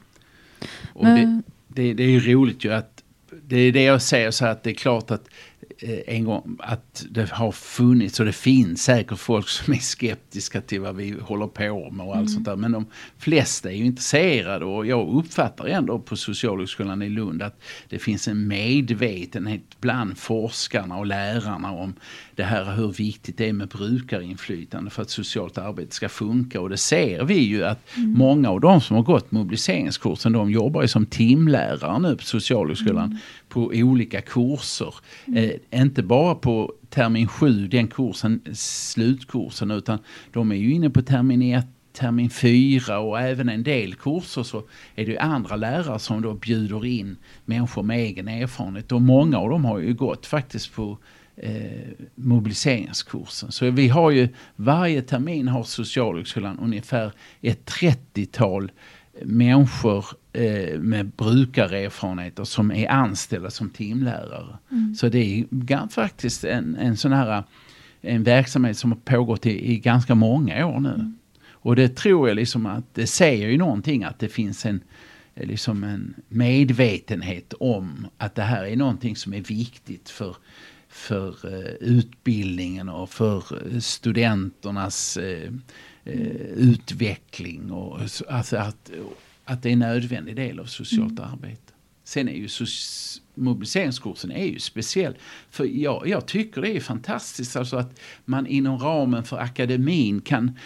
Och det, det, det, är ju roligt ju att det är det jag säger så att det är klart att eh, en gång att det har funnits och det finns säkert folk som är skeptiska till vad vi håller på med och allt Mm. sånt där. Men de flesta är ju intresserade och jag uppfattar ändå på Socialhögskolan i Lund att det finns en medvetenhet bland forskarna och lärarna om det här hur viktigt det är med brukarinflytande för att socialt arbete ska funka. Och det ser vi ju att många av de som har gått mobiliseringskursen de jobbar ju som timlärare nu på Socialhögskolan på olika kurser. Eh, inte bara på termin 7, den kursen, slutkursen, utan de är ju inne på termin 1 termin 4 och även en del kurser så är det ju andra lärare som då bjuder in människor med egen erfarenhet och många av dem har ju gått faktiskt på eh, mobiliseringskursen. Så vi har ju varje termin har Socialhögskolan ungefär ett 30-tal människor eh, med brukarerfarenheter som är anställda som timlärare. Så det är faktiskt en, en sån här en verksamhet som har pågått i, i ganska många år nu. Och det tror jag liksom att det säger ju någonting att det finns en liksom en medvetenhet om att det här är någonting som är viktigt för, för eh, utbildningen och för eh, studenternas eh, utveckling. Och, så- alltså att, att det är en nödvändig del av socialt arbete. Sen är ju mobiliseringskursen är ju speciell. För jag, jag tycker det är fantastiskt alltså att man inom ramen för akademin kan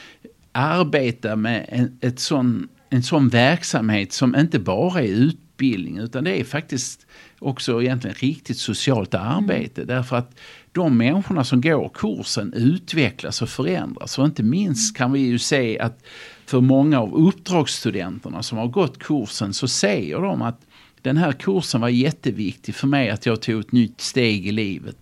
arbeta med en, ett sån, en sån verksamhet som inte bara är utbildning utan det är faktiskt också egentligen riktigt socialt arbete. Därför att de människorna som går kursen utvecklas och förändras. Och inte minst kan vi ju se att för många av uppdragsstudenterna som har gått kursen så säger de att den här kursen var jätteviktig för mig att jag tog ett nytt steg i livet.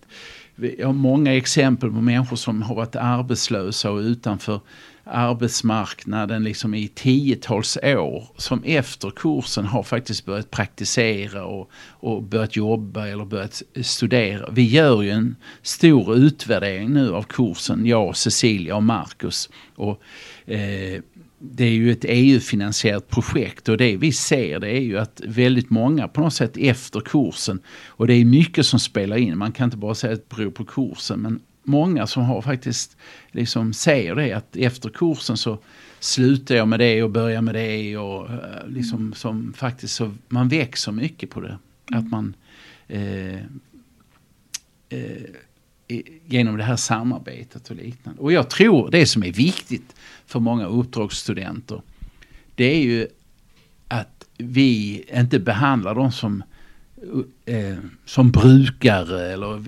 Jag har många exempel på människor som har varit arbetslösa och utanför arbetsmarknaden liksom i tiotals år som efter kursen har faktiskt börjat praktisera och, och börjat jobba eller börjat studera. Vi gör ju en stor utvärdering nu av kursen, jag, Cecilia och Marcus. Och, eh, det är ju ett EU-finansierat projekt och det vi ser det är ju att väldigt många på något sätt efter kursen och det är mycket som spelar in. Man kan inte bara säga att det beror på kursen men många som har faktiskt liksom säger det att efter kursen så slutar jag med det och börjar med det och eh, liksom som faktiskt så man växer mycket på det. Att man eh, eh, genom det här samarbetet och liknande. Och jag tror det som är viktigt för många uppdragsstudenter det är ju att vi inte behandlar dem som, eh, som brukare eller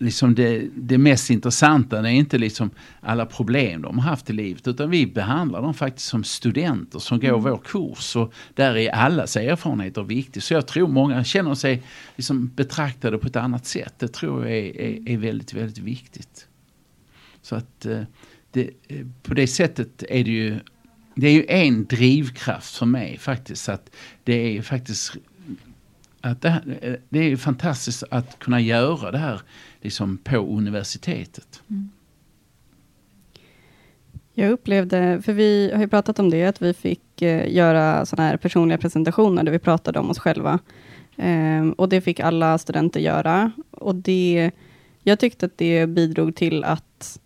liksom det, det mest intressanta är inte liksom alla problem de har haft i livet utan vi behandlar dem faktiskt som studenter som går vår kurs och där är allas erfarenheter viktiga. Så jag tror många känner sig liksom betraktade på ett annat sätt. Det tror jag är, är, är väldigt, väldigt viktigt. Så att eh, det, eh, på det sättet är det ju det är ju en drivkraft för mig faktiskt. Att det är faktiskt att det, här, eh, det är ju fantastiskt att kunna göra det här liksom på universitetet. Mm. Jag upplevde, för vi har ju pratat om det, att vi fick eh, göra sådana här personliga presentationer där vi pratade om oss själva. Ehm, och det fick alla studenter göra. Och det, jag tyckte att det bidrog till att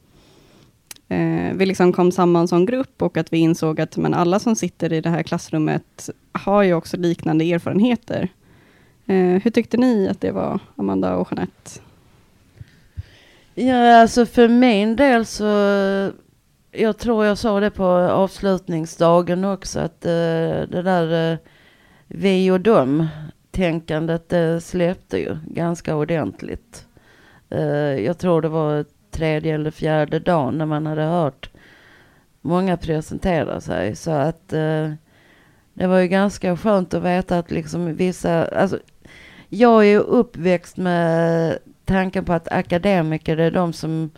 eh, vi liksom kom samman som grupp och att vi insåg att men alla som sitter i det här klassrummet har ju också liknande erfarenheter. Eh, hur tyckte ni att det var, Amanda och Jeanette? Ja, alltså för min del så, jag tror jag sa det på avslutningsdagen också, att eh, det där eh, vi och dem tänkandet det släppte ju ganska ordentligt. Eh, jag tror det var tredje eller fjärde dagen när man hade hört många presentera sig. Så att eh, det var ju ganska skönt att veta att liksom vissa, alltså jag är uppväxt med tanken på att akademiker är de som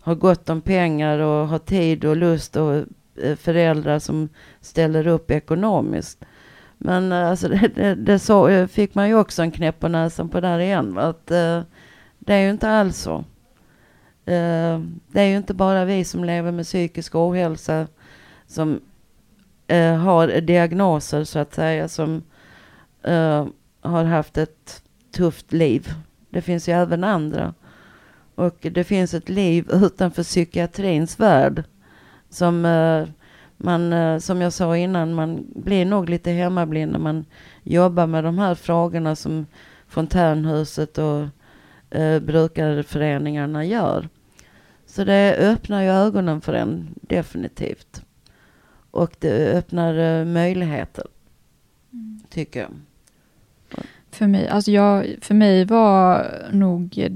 har gott om pengar och har tid och lust och eh, föräldrar som ställer upp ekonomiskt. Men eh, alltså det, det, det så, eh, fick man ju också en knäpp på näsan på där igen. Att, eh, det är ju inte alls så. Eh, det är ju inte bara vi som lever med psykisk ohälsa som eh, har diagnoser så att säga som har haft ett tufft liv. Det finns ju även andra. Och det finns ett liv utanför psykiatrins värld som eh, man, eh, som jag sa innan, man blir nog lite hemmablind när man jobbar med de här frågorna som Fontänhuset och eh, brukarföreningarna gör. Så det öppnar ju ögonen för en definitivt. Och det öppnar eh, möjligheter, tycker jag. För mig, alltså jag, för mig var nog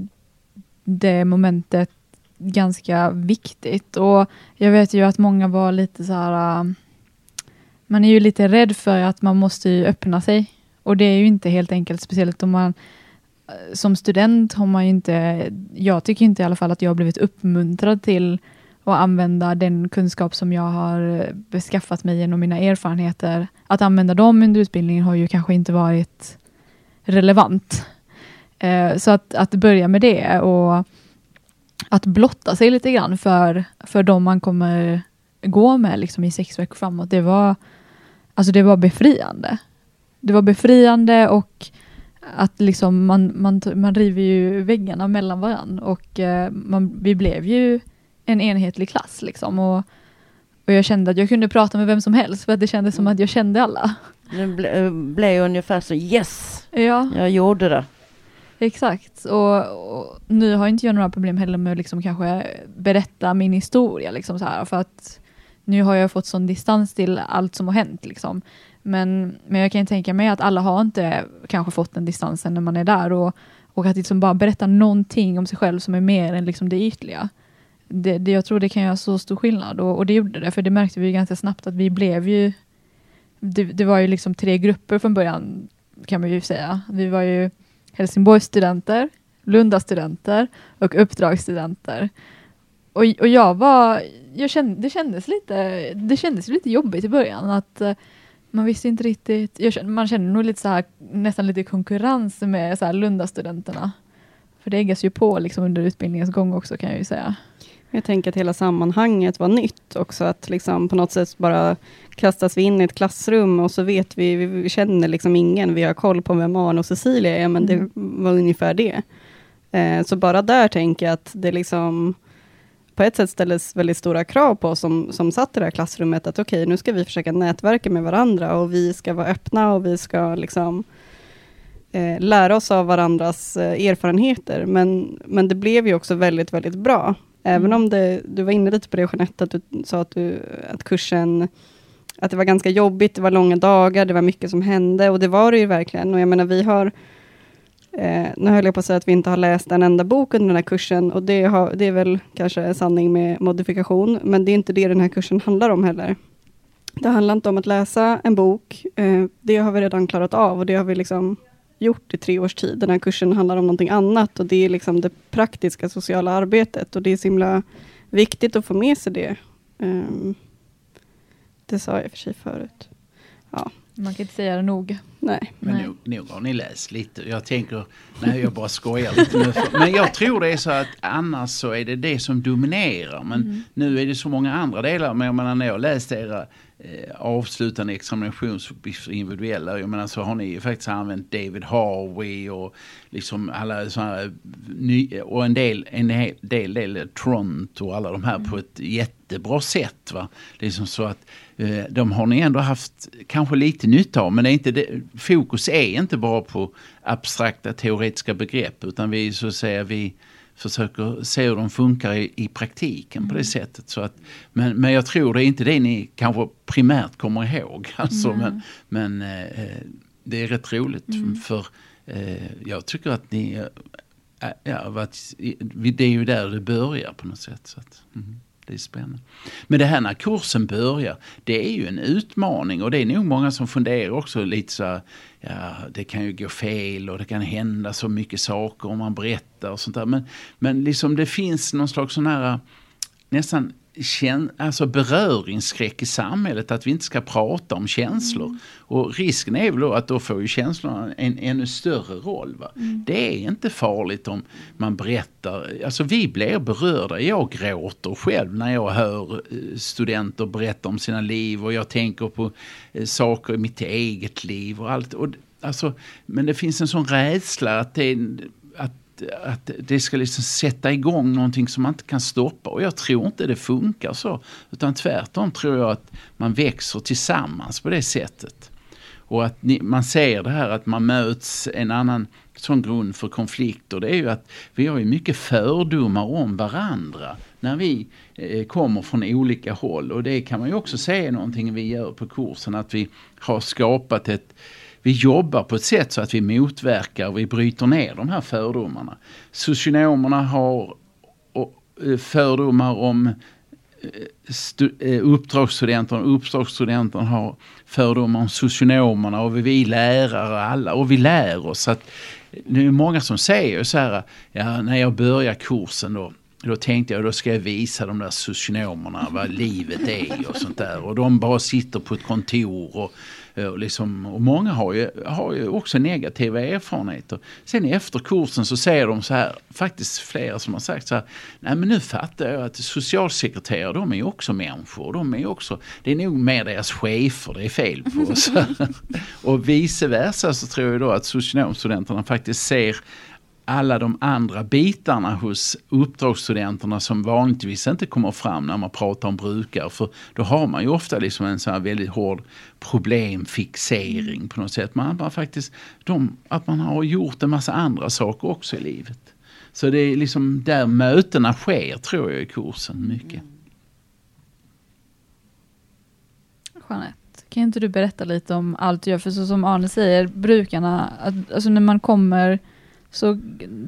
det momentet ganska viktigt. Och jag vet ju att många var lite så här, äh, man är ju lite rädd för att man måste ju öppna sig. Och det är ju inte helt enkelt, speciellt om man äh, som student har man ju inte, jag tycker inte i alla fall att jag har blivit uppmuntrad till att använda den kunskap som jag har beskaffat mig genom mina erfarenheter. Att använda dem under utbildningen har ju kanske inte varit relevant. Eh, så att, att börja med det och att blotta sig lite grann för, för de man kommer gå med liksom i sex veckor framåt, det var, alltså det var befriande. Det var befriande och att liksom man, man, man river ju väggarna mellan varandra och eh, man, vi blev ju en enhetlig klass liksom och, och jag kände att jag kunde prata med vem som helst för att det kändes som att jag kände alla. Det ble, blev ungefär så yes, Ja, jag gjorde det. exakt. Och, och nu har inte jag några problem heller med att liksom kanske berätta min historia liksom så här för att nu har jag fått sån distans till allt som har hänt liksom. Men, men jag kan tänka mig att alla har inte kanske fått den distansen när man är där och, och att liksom bara berätta någonting om sig själv som är mer än liksom det ytliga. Det, det, jag tror det kan göra så stor skillnad och, och det gjorde det, för det märkte vi ganska snabbt att vi blev ju det, det var ju liksom tre grupper från början kan man ju säga. Vi var ju Helsingborgs studenter, Lunda studenter och uppdragsstudenter. Och, och jag var, jag kände, det, kändes lite, det kändes lite jobbigt i början att eh, man visste inte riktigt, jag kände, man kände nog lite så här, nästan lite konkurrens med så här Lunda-studenterna. För det äggas ju på liksom under utbildningens gång också kan jag ju säga. Jag tänker att hela sammanhanget var nytt också, att liksom på något sätt bara kastas vi in i ett klassrum och så vet vi, vi, känner liksom ingen, vi har koll på vem Arne och Cecilia är, men Mm. det var ungefär det. Eh, så bara där tänker jag att det liksom på ett sätt ställdes väldigt stora krav på oss som, som satt i det här klassrummet, att okej, nu ska vi försöka nätverka med varandra och vi ska vara öppna och vi ska liksom eh, lära oss av varandras eh, erfarenheter. Men, men det blev ju också väldigt, väldigt bra. Mm. Även Mm. om det, du var inne lite på det Jeanette, att du sa att, du, att kursen, att det var ganska jobbigt, det var långa dagar, det var mycket som hände och det var det ju verkligen. Och jag menar vi har, eh, nu höll jag på att säga att vi inte har läst en enda bok under den här kursen och det, har, det är väl kanske sanning med modifikation, men det är inte det den här kursen handlar om heller. Det handlar inte om att läsa en bok, eh, det har vi redan klarat av och det har vi liksom gjort i tre års tid. Den här kursen handlar om någonting annat och det är liksom det praktiska sociala arbetet och det är så himla viktigt att få med sig det. Ehm, det sa jag för sig förut. Man kan inte säga det nog. Nej. Men Nej. nog, nog har ni läst lite. Jag tänker, nej jag bara skojar lite nu. Men jag tror det är så att annars så är det det som dominerar. Men Mm. nu är det så många andra delar. Men jag menar när jag läste era avslutande examinationsuppgifter individuella. Jag menar så har ni ju faktiskt använt David Harvey och liksom alla sådana ny, och en del, en hel del, del Tront och alla de här på ett jättebra sätt. Va? Liksom så att eh, de har ni ändå haft kanske lite nytta av. Men det är inte det, fokus är inte bara på abstrakta teoretiska begrepp utan vi så att säga vi försöker se hur de funkar i, i praktiken på det sättet. Så att, men, men jag tror det är inte det ni kanske primärt kommer ihåg. Alltså, men men eh, det är rätt roligt för eh, jag tycker att ni eh, ja, varit, det är ju där det börjar på något sätt. Så att, mm, det är spännande. Men det här när kursen börjar, det är ju en utmaning och det är nog många som funderar också lite så här, ja det kan ju gå fel och det kan hända så mycket saker om man berättar och sånt där. Men, men liksom det finns någon slags sån här nästan kän, alltså beröringsskräck i samhället att vi inte ska prata om känslor. Och risken är väl då att då får ju känslorna en ännu större roll. Va? Det är inte farligt om man berättar, alltså vi blir berörda. Jag gråter själv när jag hör eh, studenter berätta om sina liv och jag tänker på eh, saker i mitt eget liv och allt. Och, alltså, men det finns en sån rädsla att det, att att, att det ska liksom sätta igång någonting som man inte kan stoppa. Och jag tror inte det funkar så. Utan tvärtom tror jag att man växer tillsammans på det sättet. Och att ni, man ser det här att man möts en annan sån grund för konflikter. Det är ju att vi har ju mycket fördomar om varandra när vi eh, kommer från olika håll. Och det kan man ju också se någonting vi gör på kursen. Att vi har skapat ett vi jobbar på ett sätt så att vi motverkar och vi bryter ner de här fördomarna. Socionomerna har eh, fördomar om eh, eh, uppdragsstudenterna, uppdragsstudenterna har fördomar om socionomerna och vi lärare alla och vi lär oss. att det är många som säger så här, ja, när jag börjar kursen då, då tänkte jag då ska jag visa de där socionomerna vad livet är och sånt där. Och de bara sitter på ett kontor och Eh, och, liksom, och många har ju, har ju också negativa erfarenheter. Sen efter kursen så säger de så här, faktiskt flera som har sagt så här, nej men nu fattar jag att socialsekreterare de är ju också människor. De är också, det är nog mer deras chefer det är fel på. och vice versa så tror jag då att socionomstudenterna faktiskt ser alla de andra bitarna hos uppdragsstudenterna som vanligtvis inte kommer fram när man pratar om brukare. För då har man ju ofta liksom en sån här väldigt hård problemfixering på något sätt. Man bara faktiskt, de, att man har gjort en massa andra saker också i livet. Så det är liksom där mötena sker tror jag i kursen mycket. Mm. Jeanette, kan inte du berätta lite om allt du gör? För så som Arne säger, brukarna, alltså när man kommer så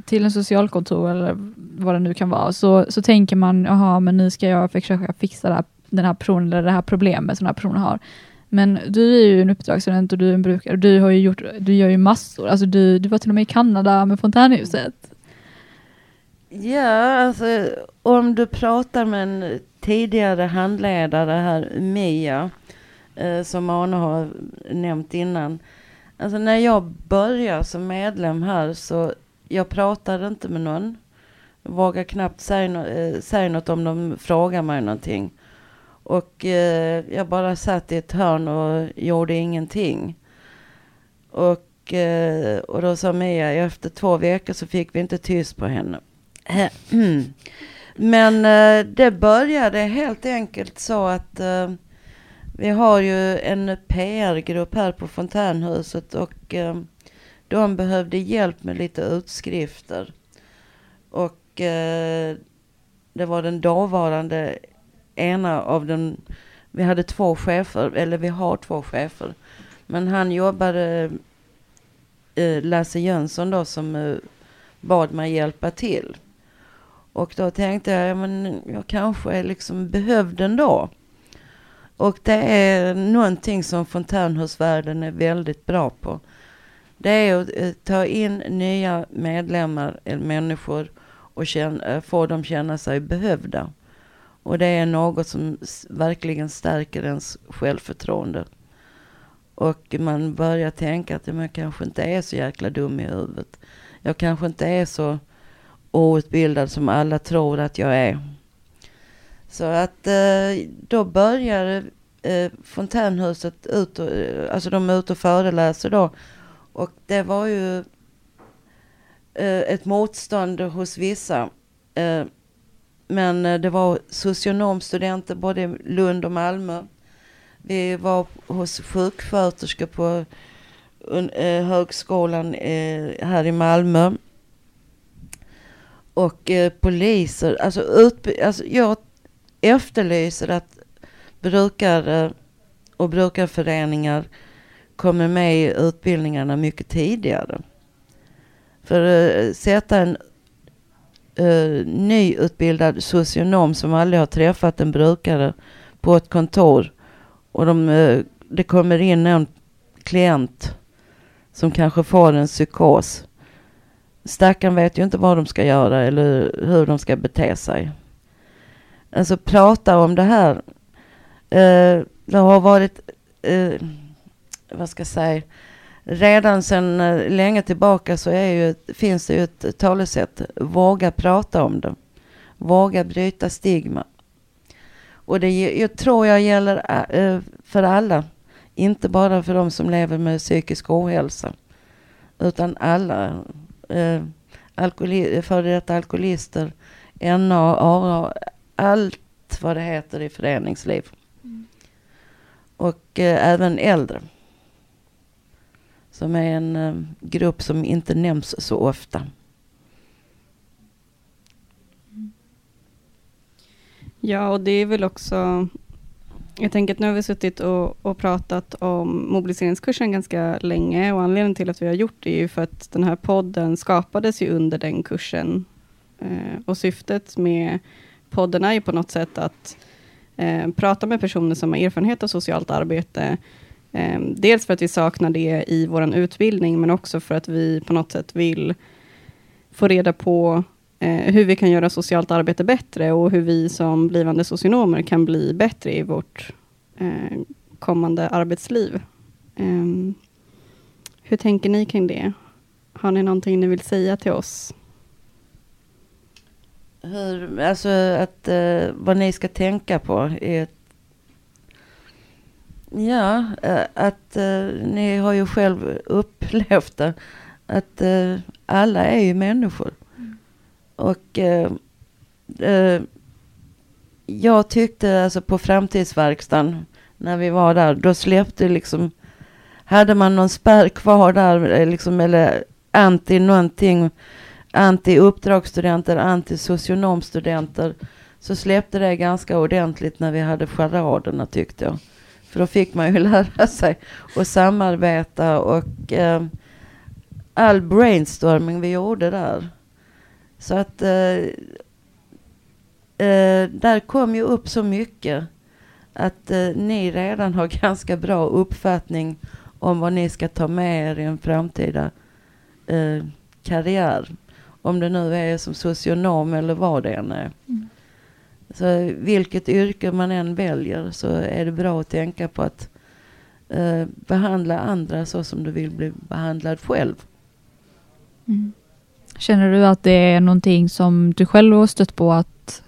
till en socialkontor eller vad det nu kan vara, så, så tänker man, jaha, men nu ska jag försöka fixa det här, den här personen eller det här problemet som den här personen har. Men du är ju en uppdragsstudent och du är en brukare du har ju gjort, du gör ju massor, alltså du, du var till och med i Kanada med fontänhuset. Ja, alltså om du pratar med en tidigare handledare här, Mia, eh, som Arne har nämnt innan, Alltså när jag började som medlem här så jag pratade inte med någon. Vågade knappt säga, no äh, säga något om de frågade mig någonting. Och eh, jag bara satt i ett hörn och gjorde ingenting. Och, eh, och då sa Mia, efter två veckor så fick vi inte tyst på henne. Men eh, det började helt enkelt så att eh, vi har ju en PR-grupp här på Fontänhuset och eh, de behövde hjälp med lite utskrifter. Och eh, det var den dåvarande ena av den, vi hade två chefer, eller vi har två chefer. Men han jobbade, eh, Lasse Jönsson då, som eh, bad mig hjälpa till. Och då tänkte jag, ja men jag kanske liksom behövde ändå. Och det är någonting som fontänhusvärlden är väldigt bra på. Det är att eh, ta in nya medlemmar, eller människor, och känna, eh, få dem känna sig behövda. Och det är något som verkligen stärker ens självförtroende. Och man börjar tänka att jag kanske inte är så jäkla dum i huvudet. Jag kanske inte är så outbildad som alla tror att jag är. Så att eh, då började eh, fontänhuset ut och, eh, alltså de är ute och föreläser då. Och det var ju ett motstånd hos vissa. men det var socionomstudenter både i Lund och Malmö. Vi var hos sjuksköterskor på högskolan här i Malmö. Och poliser, alltså, alltså jag efterlyser att brukare och brukarföreningar kommer med i utbildningarna mycket tidigare. För att uh, sätta en eh, uh, nyutbildad socionom som aldrig har träffat en brukare på ett kontor och de, uh, det kommer in en klient som kanske får en psykos. Stackaren vet ju inte vad de ska göra eller hur de ska bete sig alltså prata om det här. Eh, det har varit, eh, vad ska jag säga, redan sedan eh, länge tillbaka så är ju, finns det ju ett talesätt, våga prata om det. Våga bryta stigma. Och det jag tror jag gäller eh, för alla, inte bara för de som lever med psykisk ohälsa, utan alla. Äh, alkoholi, före detta alkoholister, NA, ARA, allt vad det heter i föreningsliv. Och eh, även äldre. Som är en eh, grupp som inte nämns så ofta. Ja, och det är väl också jag tänker att nu har vi suttit och, och, pratat om mobiliseringskursen ganska länge och anledningen till att vi har gjort det är ju för att den här podden skapades ju under den kursen. Eh, och syftet med podden är ju på något sätt att eh, prata med personer som har erfarenhet av socialt arbete. Eh, dels för att vi saknar det i vår utbildning, men också för att vi på något sätt vill få reda på eh, hur vi kan göra socialt arbete bättre och hur vi som blivande socionomer kan bli bättre i vårt eh, kommande arbetsliv. Eh, hur tänker ni kring det? Har ni någonting ni vill säga till oss? Hur, alltså att, eh, vad ni ska tänka på är Ja, eh, att eh, ni har ju själv upplevt det. Att eh, alla är ju människor. Och eh, jag tyckte alltså på framtidsverkstan när vi var där, då släppte liksom, hade man någon spärr kvar där, liksom, eller anti någonting, anti uppdragsstudenter, anti socionomstudenter, så släppte det ganska ordentligt när vi hade charaderna tyckte jag. För då fick man ju lära sig att samarbeta och eh, all brainstorming vi gjorde där så att eh, eh, där kom ju upp så mycket att eh, ni redan har ganska bra uppfattning om vad ni ska ta med er i en framtida eh, karriär. Om det nu är som socionom eller vad det än är. Mm. Så vilket yrke man än väljer så är det bra att tänka på att eh, behandla andra så som du vill bli behandlad själv. Mm. Känner du att det är någonting som du själv har stött på att,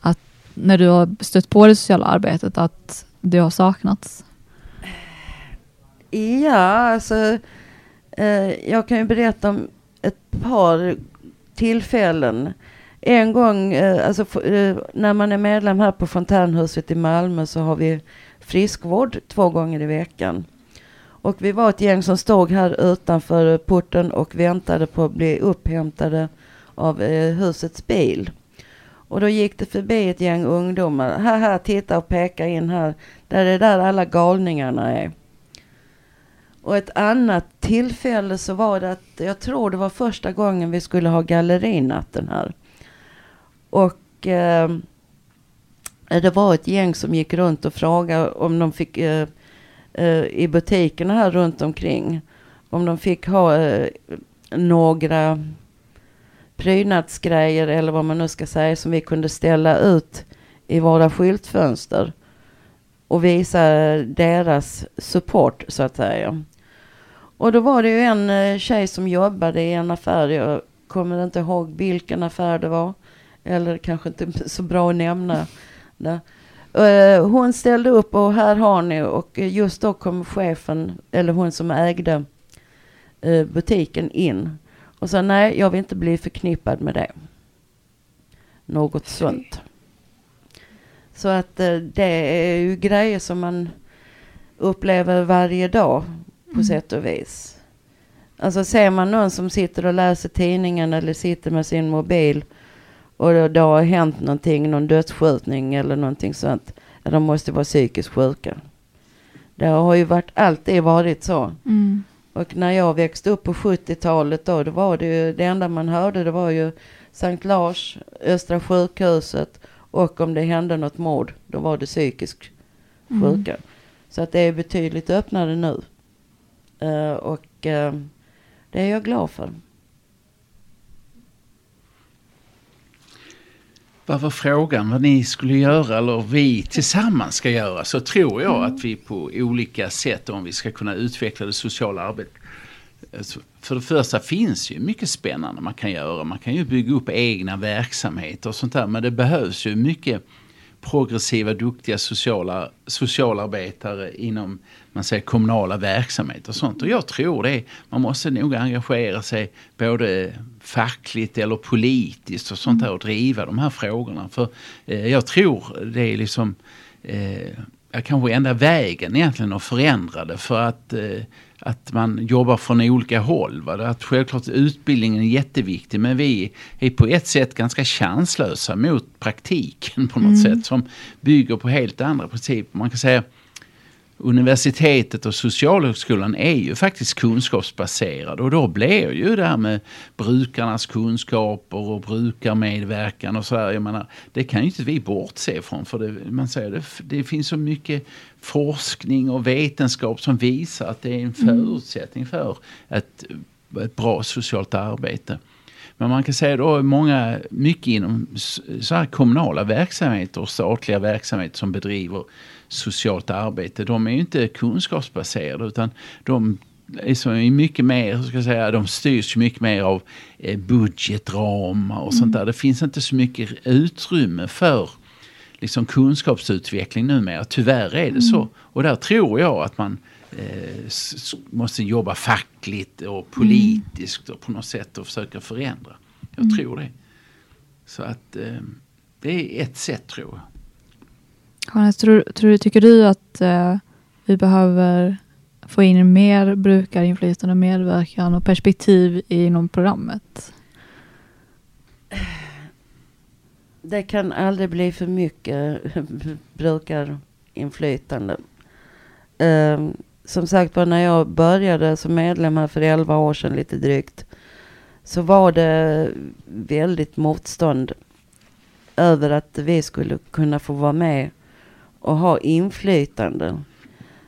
att när du har stött på det sociala arbetet att det har saknats? Ja, alltså eh, jag kan ju berätta om ett par tillfällen. En gång, eh, alltså eh, när man är medlem här på Fontänhuset i Malmö så har vi friskvård två gånger i veckan. Och vi var ett gäng som stod här utanför porten och väntade på att bli upphämtade av eh, husets bil. Och då gick det förbi ett gäng ungdomar. Haha, titta och peka in här. Där är där alla galningarna är. Och ett annat tillfälle så var det att jag tror det var första gången vi skulle ha gallerinatten här. Och eh, det var ett gäng som gick runt och frågade om de fick eh, eh, i butikerna här runt omkring. Om de fick ha eh, några prydnadsgrejer eller vad man nu ska säga som vi kunde ställa ut i våra skyltfönster och visa eh, deras support så att säga. Och då var det ju en eh, tjej som jobbade i en affär. Jag kommer inte ihåg vilken affär det var. Eller kanske inte så bra att nämna. Det. Uh, hon ställde upp och här har ni och just då kom chefen, eller hon som ägde uh, butiken in och sa nej, jag vill inte bli förknippad med det. Något sånt. Så att det är ju grejer som man upplever varje dag på mm. sätt och vis. Alltså ser man någon som sitter och läser tidningen eller sitter med sin mobil och det, det har hänt någonting, någon dödsskjutning eller någonting sånt. De måste vara psykiskt sjuka. Det har ju varit, alltid varit så. Mm. Och när jag växte upp på 70-talet då, då var det ju, det enda man hörde det var ju Sankt Lars, Östra sjukhuset och om det hände något mord, då var det psykiskt sjuka. Mm. Så att det är betydligt öppnare nu. Uh, och uh, det är jag glad för. vad var frågan vad ni skulle göra eller vi tillsammans ska göra så tror jag mm. att vi på olika sätt om vi ska kunna utveckla det sociala arbetet. Alltså, för det första finns ju mycket spännande man kan göra. Man kan ju bygga upp egna verksamheter och sånt där. Men det behövs ju mycket progressiva, duktiga sociala, socialarbetare inom man säger, kommunala verksamheter och sånt. Och jag tror det. Man måste nog engagera sig både fackligt eller politiskt och sånt där och driva de här frågorna. För eh, jag tror det är liksom eh, kanske enda vägen egentligen att förändra det för att eh, att man jobbar från olika håll. Va? Att självklart utbildningen är jätteviktig men vi är på ett sätt ganska chanslösa mot praktiken på något mm. sätt som bygger på helt andra principer. Man kan säga universitetet och socialhögskolan är ju faktiskt kunskapsbaserade och då blir ju det här med brukarnas kunskaper och brukarmedverkan och sådär. Jag menar, det kan ju inte vi bortse ifrån för det, man säger det, det finns så mycket forskning och vetenskap som visar att det är en förutsättning för ett, ett bra socialt arbete. Men man kan säga då många, mycket inom så här kommunala verksamheter och statliga verksamheter som bedriver socialt arbete, de är ju inte kunskapsbaserade utan de är så mycket mer, ska jag säga, de styrs mycket mer av eh, budgetramar och mm. sånt där. Det finns inte så mycket utrymme för liksom kunskapsutveckling numera. Tyvärr är det mm. så. Och där tror jag att man måste jobba fackligt och politiskt mm. och på något sätt och försöka förändra. Jag mm. tror det. Så att eh, det är ett sätt tror jag. Hannes, tror, tror, tycker du att eh, vi behöver få in mer brukarinflytande, medverkan och perspektiv inom programmet? Det kan aldrig bli för mycket brukarinflytande. Eh, som sagt var, när jag började som medlem här för 11 år sedan lite drygt, så var det väldigt motstånd över att vi skulle kunna få vara med och ha inflytande.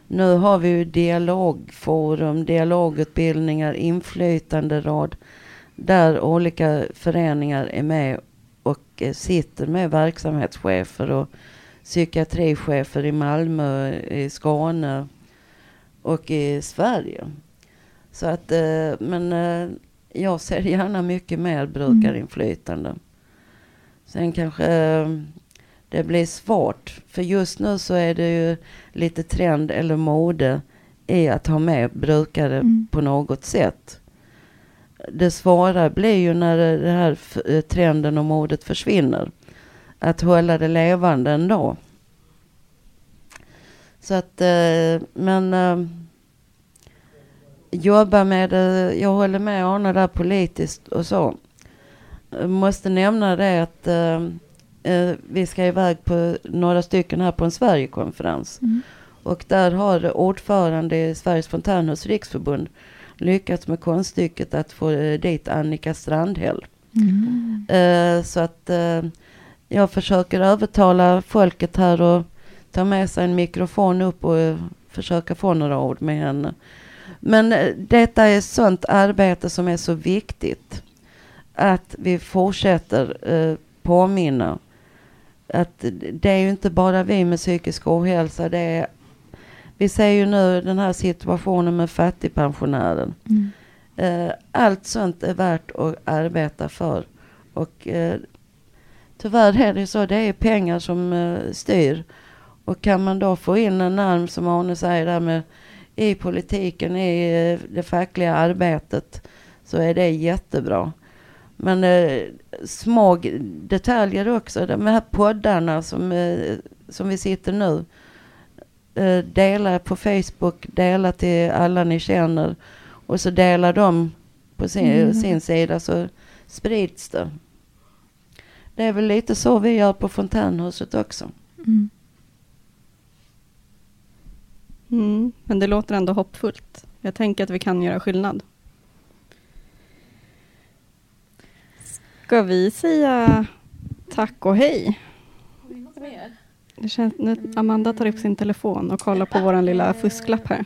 Nu har vi ju dialogforum, dialogutbildningar, inflytanderåd där olika föreningar är med och eh, sitter med verksamhetschefer och psykiatrichefer i Malmö, i Skåne och i Sverige. Så att, eh, men eh, jag ser gärna mycket mer brukarinflytande. Sen kanske det blir svårt. För just nu så är det ju lite trend eller mode i att ha med brukare mm. på något sätt. Det svåra blir ju när det här eh, trenden och modet försvinner. Att hålla det levande ändå. Så att, eh, men eh, jobba med det, jag håller med Arne där politiskt och så. Jag måste nämna det att eh, vi ska iväg på några stycken här på en Sverigekonferens. Mm. Och där har ordförande i Sveriges fontänhus riksförbund lyckats med konststycket att få eh, dit Annika Strandhäll. Mm. Eh, så att eh, jag försöker övertala folket här och ta med sig en mikrofon upp och eh, försöka få några ord med henne. Men eh, detta är sånt arbete som är så viktigt. Att vi fortsätter eh, påminna att det är ju inte bara vi med psykisk ohälsa. Det är, vi ser ju nu den här situationen med fattigpensionären. Mm. Eh, allt sånt är värt att arbeta för. Och eh, tyvärr är det så, det är pengar som eh, styr. Och kan man då få in en arm, som Arne säger, där med, i politiken, i eh, det fackliga arbetet, så är det jättebra. Men eh, små detaljer också. De här poddarna som, eh, som vi sitter nu. Eh, dela på Facebook, dela till alla ni känner. Och så delar de på sin, mm. sin sida så sprids det. Det är väl lite så vi gör på fontänhuset också. Mm. Mm, men det låter ändå hoppfullt. Jag tänker att vi kan göra skillnad. Ska vi säga tack och hej? Det känns, nu, Amanda tar upp sin telefon och kollar på vår lilla fusklapp här.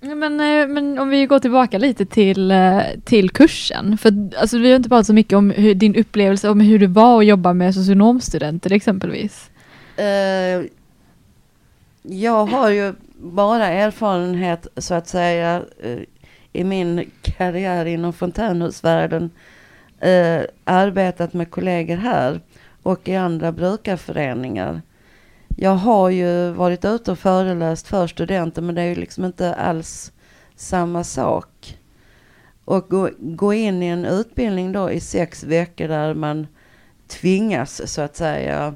Men, eh, men om vi går tillbaka lite till, eh, till kursen. För alltså, vi har inte pratat så mycket om hur, din upplevelse, om hur det var att jobba med socionomstudenter exempelvis. Uh, jag har ju bara erfarenhet så att säga eh, i min karriär inom fontänhusvärlden eh, arbetat med kollegor här och i andra brukarföreningar. jag har ju varit ute och föreläst för studenter men det är ju liksom inte alls samma sak. Och gå, gå in i en utbildning då i sex veckor där man tvingas så att säga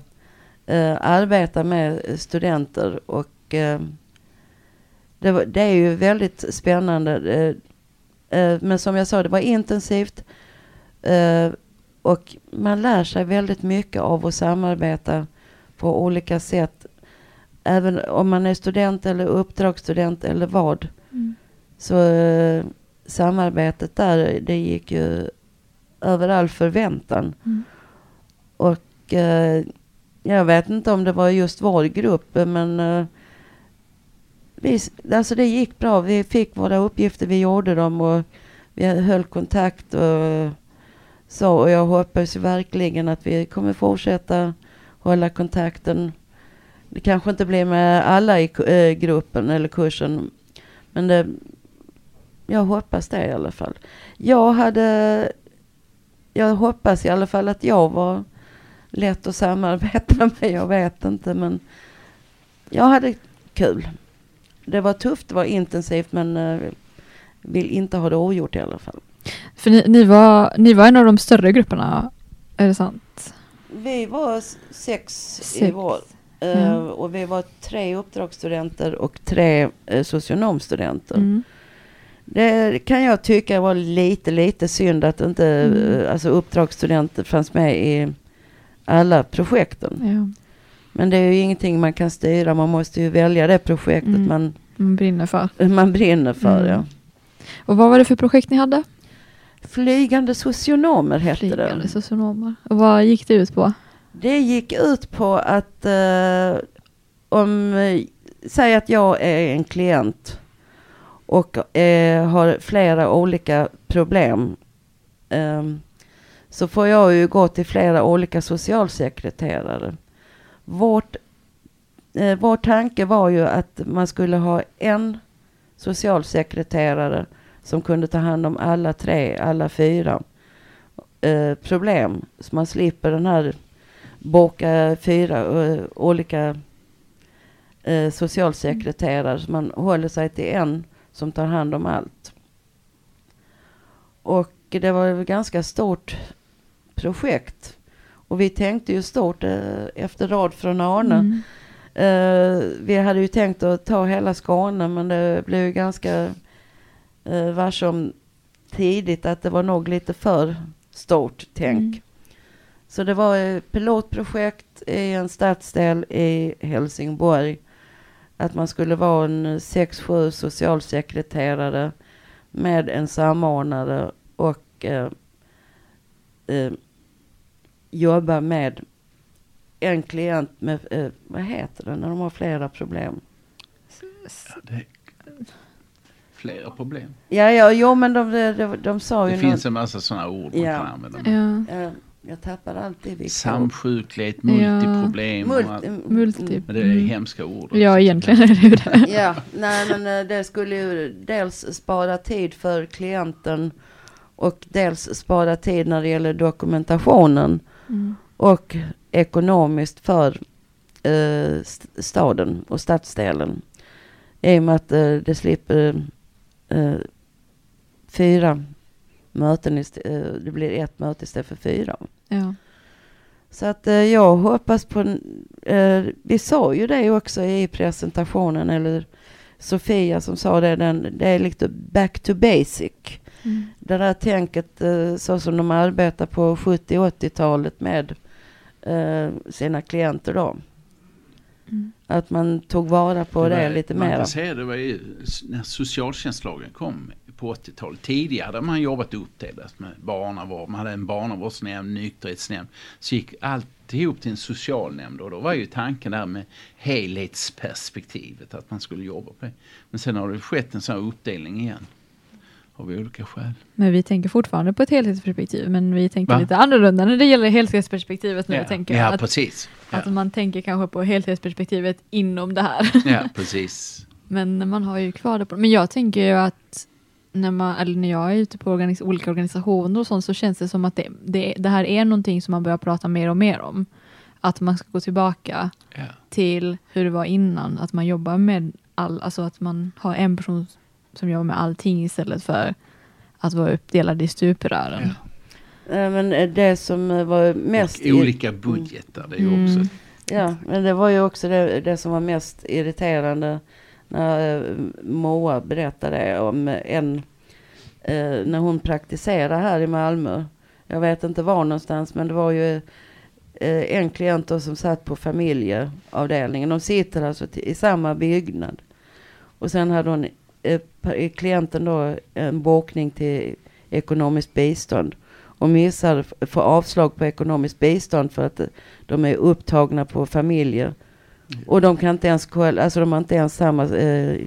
eh, arbeta med studenter och eh, det, var, det är ju väldigt spännande. Eh, eh, men som jag sa, det var intensivt eh, och man lär sig väldigt mycket av att samarbeta på olika sätt. Även om man är student eller uppdragsstudent eller vad. Mm. Så samarbetet där, det gick ju över all förväntan. Mm. Och jag vet inte om det var just vår grupp, men vi, alltså det gick bra. Vi fick våra uppgifter, vi gjorde dem och vi höll kontakt och så. Och jag hoppas verkligen att vi kommer fortsätta hålla kontakten. Det kanske inte blir med alla i eh, gruppen eller kursen, men det, jag hoppas det i alla fall. Jag hade, jag hoppas i alla fall att jag var lätt att samarbeta med. Jag vet inte, men jag hade kul. Det var tufft, det var intensivt, men eh, vill inte ha det ogjort i alla fall. För ni, ni, var, ni var en av de större grupperna, är det sant? Vi var s- sex, i Sex. vår. Eh, Ja. Och vi var tre uppdragsstudenter och tre eh, socionomstudenter. Mm. Det kan jag tycka var lite, lite synd att inte Mm. eh, alltså uppdragsstudenter fanns med i alla projekten. Ja, Men det är ju ingenting man kan styra. Man måste ju välja det projektet Mm. man, man brinner för. man brinner för. Mm. Ja. Och vad var det för projekt ni hade? Flygande socionomer hette Flygande det. socionomer. Och vad gick det ut på? Det gick ut på att eh, om, eh, säg att jag är en klient och eh, har flera olika problem. ehm, så får jag ju gå till flera olika socialsekreterare. Vårt, eh, vår tanke var ju att man skulle ha en socialsekreterare som kunde ta hand om alla tre, alla fyra eh, problem. Så man slipper den här boka fyra eh, olika eh, socialsekreterare. Så man håller sig till en som tar hand om allt. Och det var ett ganska stort projekt. Och vi tänkte ju stort eh, efter rad från Arne. Mm. Eh, vi hade ju tänkt att ta hela Skåne men det blev ju ganska uh, varse om tidigt att det var nog lite för stort tänk. Mm. Så det var ett pilotprojekt i en stadsdel i Helsingborg. Att man skulle vara en sex, sju socialsekreterare med en samordnare och eh, eh, jobba med en klient med, eh, vad heter det, när de har flera problem? Ja, det är flera problem. Ja, ja, jo men de, de, de, de sa ju Det finns en massa sådana ord man Ja. kan använda. Ja. Jag tappar alltid vilka. Samsjuklighet, Ja. multiproblem. och Multi- allt. mm, Multi- Men det är Mm. hemska ord. ja, egentligen är det ju det. Ja, nej men eh, det skulle ju dels spara tid för klienten och dels spara tid när det gäller dokumentationen Mm. och ekonomiskt för eh, st- staden och stadsdelen. I och med att eh, det slipper eh, fyra möten, ist- eh, det blir ett möte istället för fyra. Ja. Så att eh, jag hoppas på, eh, vi sa ju det också i presentationen, eller Sofia som sa det, den, det är lite back to basic. Mm. Det där tänket eh, så som de arbetar på 70-80-talet med eh, sina klienter då. Mm. Att man tog vara på det, var- lite Man mer. kan säga det var ju när socialtjänstlagen kom på 80-talet. Tidigare hade man jobbat uppdelat med barnavård. Man hade en barnavårdsnämnd, nykterhetsnämnd. Så gick alltihop till en socialnämnd och då var ju tanken där med helhetsperspektivet att man skulle jobba på det. Men sen har det skett en sån här uppdelning igen. Av olika skäl. Men vi tänker fortfarande på ett helhetsperspektiv, men vi tänker Va? lite annorlunda när det gäller helhetsperspektivet nu. Ja, Tänker ja. Att, precis. Ja. att man tänker kanske på helhetsperspektivet inom det här. ja, precis. Men man har ju kvar det på Men jag tänker ju att när, man, eller när jag är ute på organis olika organisationer och sånt så känns det som att det, det, det här är någonting som man börjar prata mer och mer om. att man ska gå tillbaka Ja. till hur det var innan. Att man jobbar med all, alltså att man har en person som jobbar med allting istället för att vara uppdelad i stuprören. Ja. Eh, Men det som eh, var mest... Och olika budgetar, det är ju Mm. också... Ja, men det var ju också det, det som var mest irriterande när eh, Moa berättade om en, när hon praktiserade här i Malmö. Jag vet inte var någonstans, men det var ju en klient då som satt på familjeavdelningen. De sitter alltså i samma byggnad. Och sen hade hon, Eh, eh, klienten då en bokning till ekonomiskt bistånd och missar, får avslag på ekonomiskt bistånd för att eh, de är upptagna på familjer. Och de kan inte ens kolla, alltså de har inte ens samma, eh,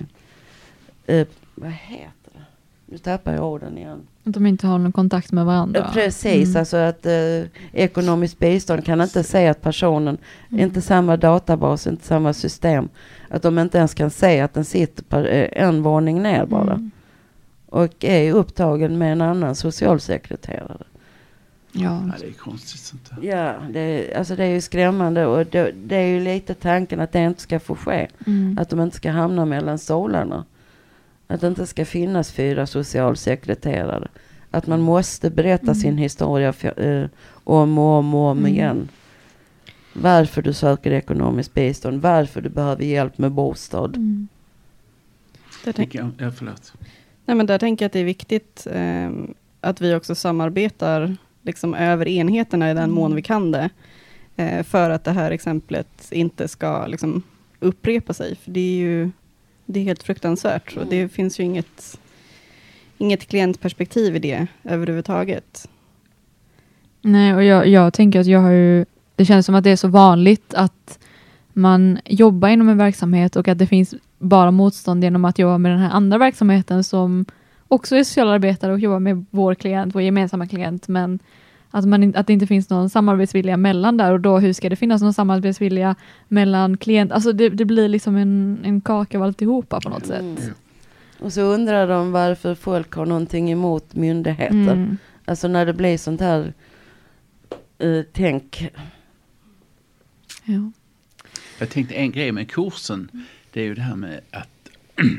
eh, vad heter det? Nu tappar jag orden igen. Att de inte har någon kontakt med varandra. Precis, Mm. alltså att eh, ekonomiskt bistånd kan inte säga att personen, Mm. inte samma databas, inte samma system. Att de inte ens kan säga att den sitter på eh, en våning ner bara. Mm. Och är upptagen med en annan socialsekreterare. Ja. Ja, det är konstigt sånt där. Ja, det, alltså det är ju skrämmande och det, det är ju lite tanken att det inte ska få ske. Mm. Att de inte ska hamna mellan stolarna. Att det inte ska finnas fyra socialsekreterare. Att man måste berätta Mm. sin historia för, eh, om och om och om Mm. igen. Varför du söker ekonomiskt bistånd, varför du behöver hjälp med bostad. Mm. Där tänk, Ja, ja, förlåt. nej, men där tänker jag att det är viktigt ehm, att vi också samarbetar liksom, över enheterna i den Mm. mån vi kan det. eh, för att det här exemplet inte ska liksom, upprepa sig. För det är ju det är helt fruktansvärt. Och det finns ju inget, inget klientperspektiv i det överhuvudtaget. Nej, och jag, jag tänker att jag har ju, det känns som att det är så vanligt att man jobbar inom en verksamhet och att det finns bara motstånd genom att jobba med den här andra verksamheten som också är socialarbetare och jobbar med vår klient, vår gemensamma klient, men att, man, att det inte finns någon samarbetsvilja mellan där och då hur ska det finnas någon samarbetsvilja mellan klient, alltså det, det blir liksom en, en kaka av alltihopa på något Mm. sätt. Och så undrar de varför folk har någonting emot myndigheter. Mm. Alltså när det blir sånt här eh, tänk. Ja. Jag tänkte en grej med kursen, det är ju det här med att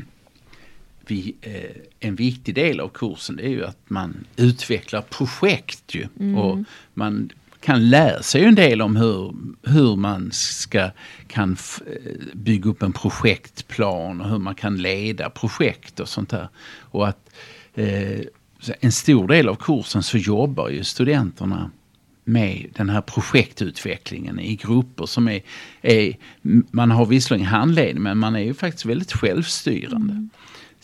vi, eh, en viktig del av kursen är ju att man utvecklar projekt ju. Mm. Och man kan lära sig en del om hur, hur man ska, kan eh, bygga upp en projektplan och hur man kan leda projekt och sånt där. Och att eh, en stor del av kursen så jobbar ju studenterna med den här projektutvecklingen i grupper som är, är man har visserligen handledning men man är ju faktiskt väldigt självstyrande.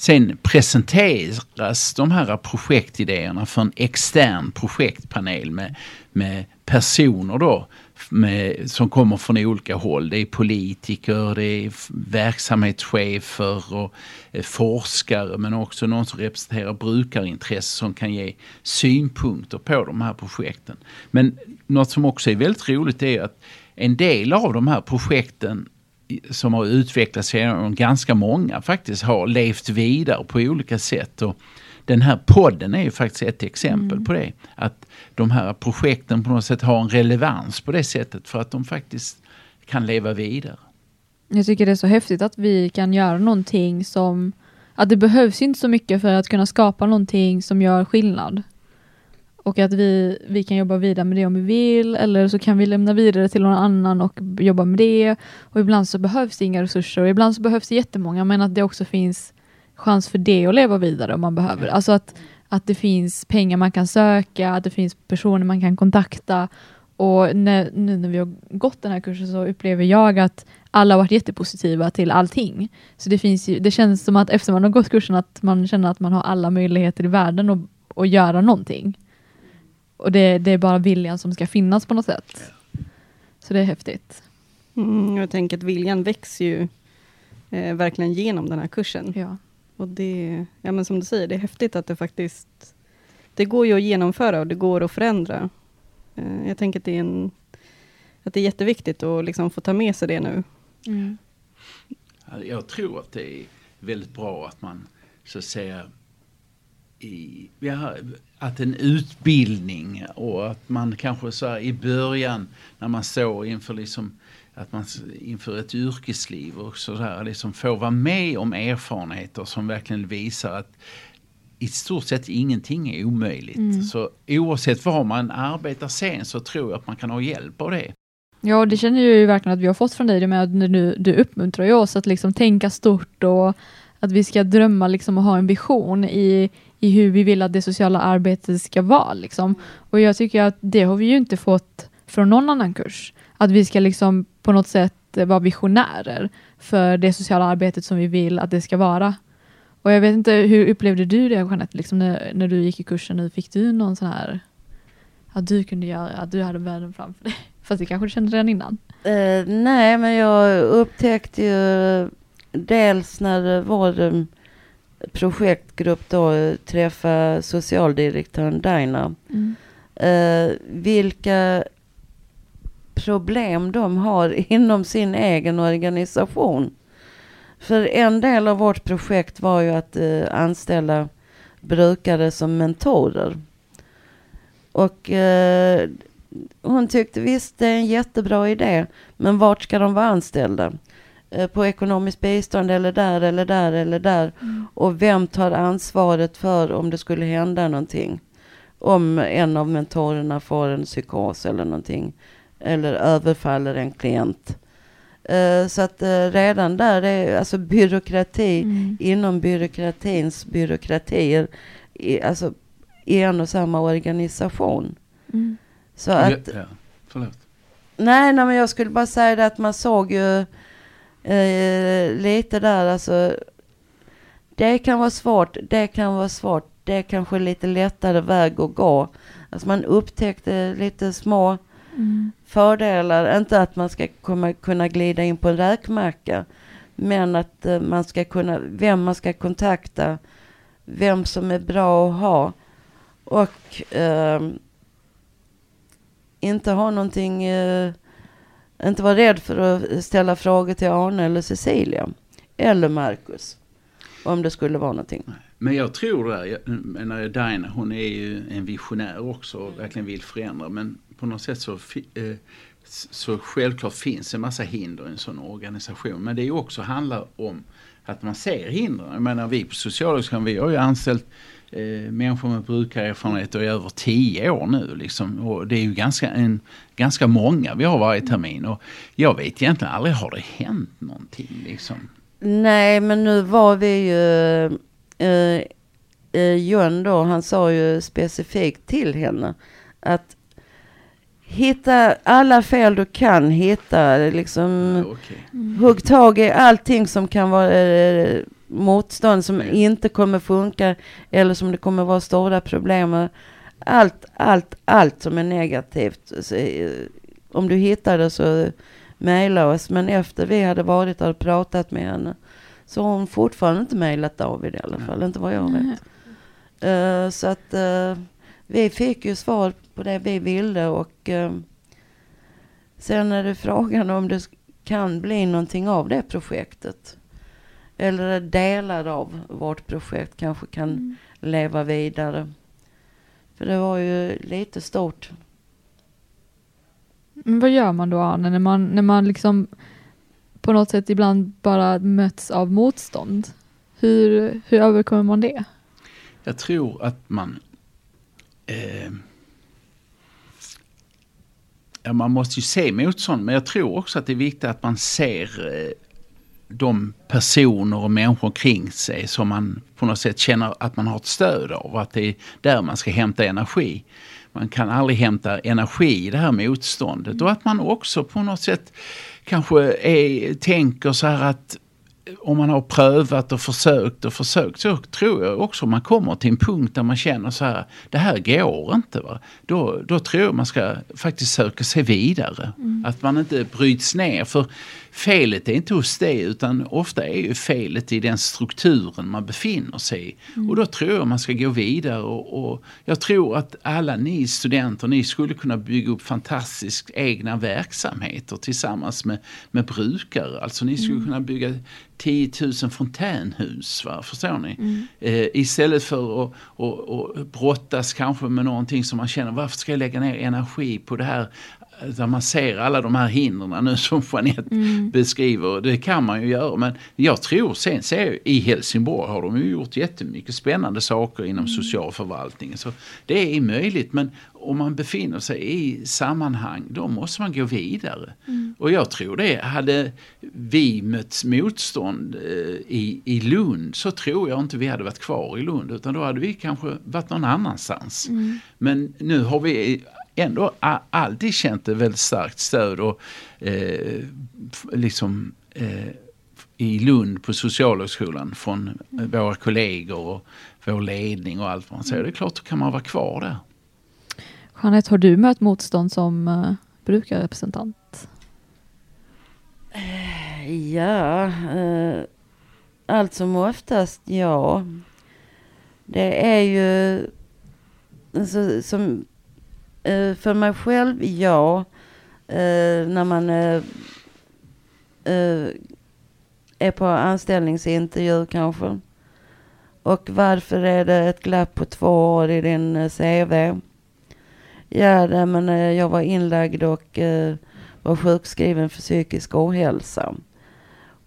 Sen presenteras de här projektidéerna för en extern projektpanel med, med personer då med, som kommer från olika håll. Det är politiker, det är verksamhetschefer och eh, forskare men också någon som representerar brukarintresse som kan ge synpunkter på de här projekten. Men något som också är väldigt roligt är att en del av de här projekten som har utvecklats genom ganska många faktiskt har levt vidare på olika sätt. Och den här podden är ju faktiskt ett exempel på det. Att de här projekten på något sätt har en relevans på det sättet för att de faktiskt kan leva vidare. Jag tycker det är så häftigt att vi kan göra någonting som, att det behövs inte så mycket för att kunna skapa någonting som gör skillnad. Och att vi, vi kan jobba vidare med det om vi vill, eller så kan vi lämna vidare till någon annan och jobba med det. Och ibland så behövs det inga resurser, och ibland så behövs det jättemånga, men att det också finns chans för det att leva vidare om man behöver. Alltså att, att det finns pengar man kan söka, att det finns personer man kan kontakta. Och när, nu när vi har gått den här kursen så upplever jag att alla har varit jättepositiva till allting. Så det, finns ju, det känns som att efter man har gått kursen att man känner att man har alla möjligheter i världen att, att göra någonting. Och det, det är bara viljan som ska finnas på något sätt. Så det är häftigt. Mm, jag tänker att viljan växer ju eh, verkligen genom den här kursen. Ja. Och det, ja men som du säger, det är häftigt att det faktiskt, det går ju att genomföra och det går att förändra. Eh, jag tänker att det är, en, att det är jätteviktigt att liksom få ta med sig det nu. Mm. Jag tror att det är väldigt bra att man så att säga i, ja, att en utbildning och att man kanske så här i början när man står inför liksom att man inför ett yrkesliv och så där liksom får vara med om erfarenheter som verkligen visar att i stort sett ingenting är omöjligt. Så oavsett var man arbetar sen så tror jag att man kan ha hjälp av det. Ja, och det känner jag ju verkligen att vi har fått från dig, det med att du, du uppmuntrar ju oss att liksom tänka stort och att vi ska drömma liksom och ha en vision i, i hur vi vill att det sociala arbetet ska vara. Liksom. Och jag tycker att det har vi ju inte fått från någon annan kurs. Att vi ska liksom på något sätt eh, vara visionärer för det sociala arbetet som vi vill att det ska vara. Och jag vet inte, hur upplevde du det Jeanette, liksom när, när du gick i kursen nu? Fick du någon sån här, att du kunde göra, att du hade världen framför dig? Fast det kanske du kände redan innan? Uh, nej, men jag upptäckte ju dels när vår eh, projektgrupp då träffade socialdirektören Daina, eh, vilka problem de har inom sin egen organisation. För en del av vårt projekt var ju att eh, anställa brukare som mentorer. Och eh, hon tyckte visst det är en jättebra idé, men vart ska de vara anställda? Eh, på ekonomiskt bistånd eller där eller där eller där. Och vem tar ansvaret för om det skulle hända någonting? Om en av mentorerna får en psykos eller någonting. Eller överfaller en klient. Eh, så att eh, redan där är alltså byråkrati Mm. inom byråkratins byråkratier. I, alltså i en och samma organisation. Mm. Så att ja, förlåt. Nej, nej, men jag skulle bara säga det att man såg ju eh, lite där, alltså. Det kan vara svårt, det kan vara svårt, det är kanske lite lättare väg att gå. Alltså man upptäckte lite små Mm. fördelar, inte att man ska komma, kunna glida in på en räkmacka, men att eh, man ska kunna, vem man ska kontakta, vem som är bra att ha och ehm, inte ha någonting, eh, inte vara rädd för att ställa frågor till Arne eller Cecilia eller Marcus om det skulle vara någonting. Men jag tror det, jag menar Dina, hon är ju en visionär också och verkligen vill förändra men på något sätt så, eh, så självklart finns en massa hinder i en sån organisation. Men det är ju också handlar om att man ser hindren. Jag menar vi på Socialhögskolan vi har ju anställt eh, människor med brukarerfarenheter i över tio år nu liksom. Och det är ju ganska, en, ganska många vi har varje termin och jag vet egentligen aldrig har det hänt någonting liksom. Nej, men nu var vi ju... Eh, eh, John då, han sa ju specifikt till henne att hitta alla fel du kan hitta. Liksom, Ja, okej. hugg tag i allting som kan vara eh, motstånd som inte kommer funka eller som det kommer vara stora problem med. Allt, allt, allt som är negativt. Så, eh, om du hittar det så mejla oss. Men efter vi hade varit där och pratat med henne så har hon fortfarande inte mejlat David i alla fall. Inte vad jag vet. Eh, så att eh, vi fick ju svar på det vi ville och eh, sen är det frågan om det kan bli någonting av det projektet. Eller delar av vårt projekt kanske kan Mm. leva vidare. För det var ju lite stort. Men vad gör man då Arne, när man, när man liksom på något sätt ibland bara möts av motstånd? Hur, hur överkommer man det? Jag tror att man... Eh, ja, man måste ju se motstånd, men jag tror också att det är viktigt att man ser eh, de personer och människor kring sig som man på något sätt känner att man har ett stöd av. Att det är där man ska hämta energi. Man kan aldrig hämta energi i det här motståndet. Och att man också på något sätt kanske är, tänker så här att om man har prövat och försökt och försökt så tror jag också man kommer till en punkt där man känner så här, det här går inte. Va? Då, då tror jag man ska faktiskt söka sig vidare. Att man inte bryts ner. För felet är inte hos det utan ofta är ju felet i den strukturen man befinner sig i. Och då tror jag man ska gå vidare och, och jag tror att alla ni studenter, ni skulle kunna bygga upp fantastiskt egna verksamheter tillsammans med, med brukare. Alltså ni skulle kunna bygga 10 000 fontänhus. Va? Förstår ni? Mm. Eh, istället för att, att, att brottas kanske med någonting som man känner, varför ska jag lägga ner energi på det här? Där man ser alla de här hindren nu som Jeanette Mm. beskriver. Det kan man ju göra. Men jag tror sen ser i Helsingborg har de ju gjort jättemycket spännande saker inom socialförvaltningen. Så det är möjligt. Men om man befinner sig i sammanhang då måste man gå vidare. Och jag tror det, hade vi mött motstånd eh, i, i Lund så tror jag inte vi hade varit kvar i Lund utan då hade vi kanske varit någon annanstans. Men nu har vi ändå alltid känt ett väldigt starkt stöd och eh, liksom eh, i Lund på Socialhögskolan från eh, våra kollegor och vår ledning och allt vad man säger. Det är klart, då kan man vara kvar där. Jeanette, har du mött motstånd som uh, brukarrepresentant? Ja, eh, allt som oftast ja. Det är ju alltså, som Uh, för mig själv ja. Uh, när man uh, är på anställningsintervju kanske. Och varför är det ett glapp på två år i din CV? Ja, det, men jag var inlagd och var sjukskriven för psykisk ohälsa.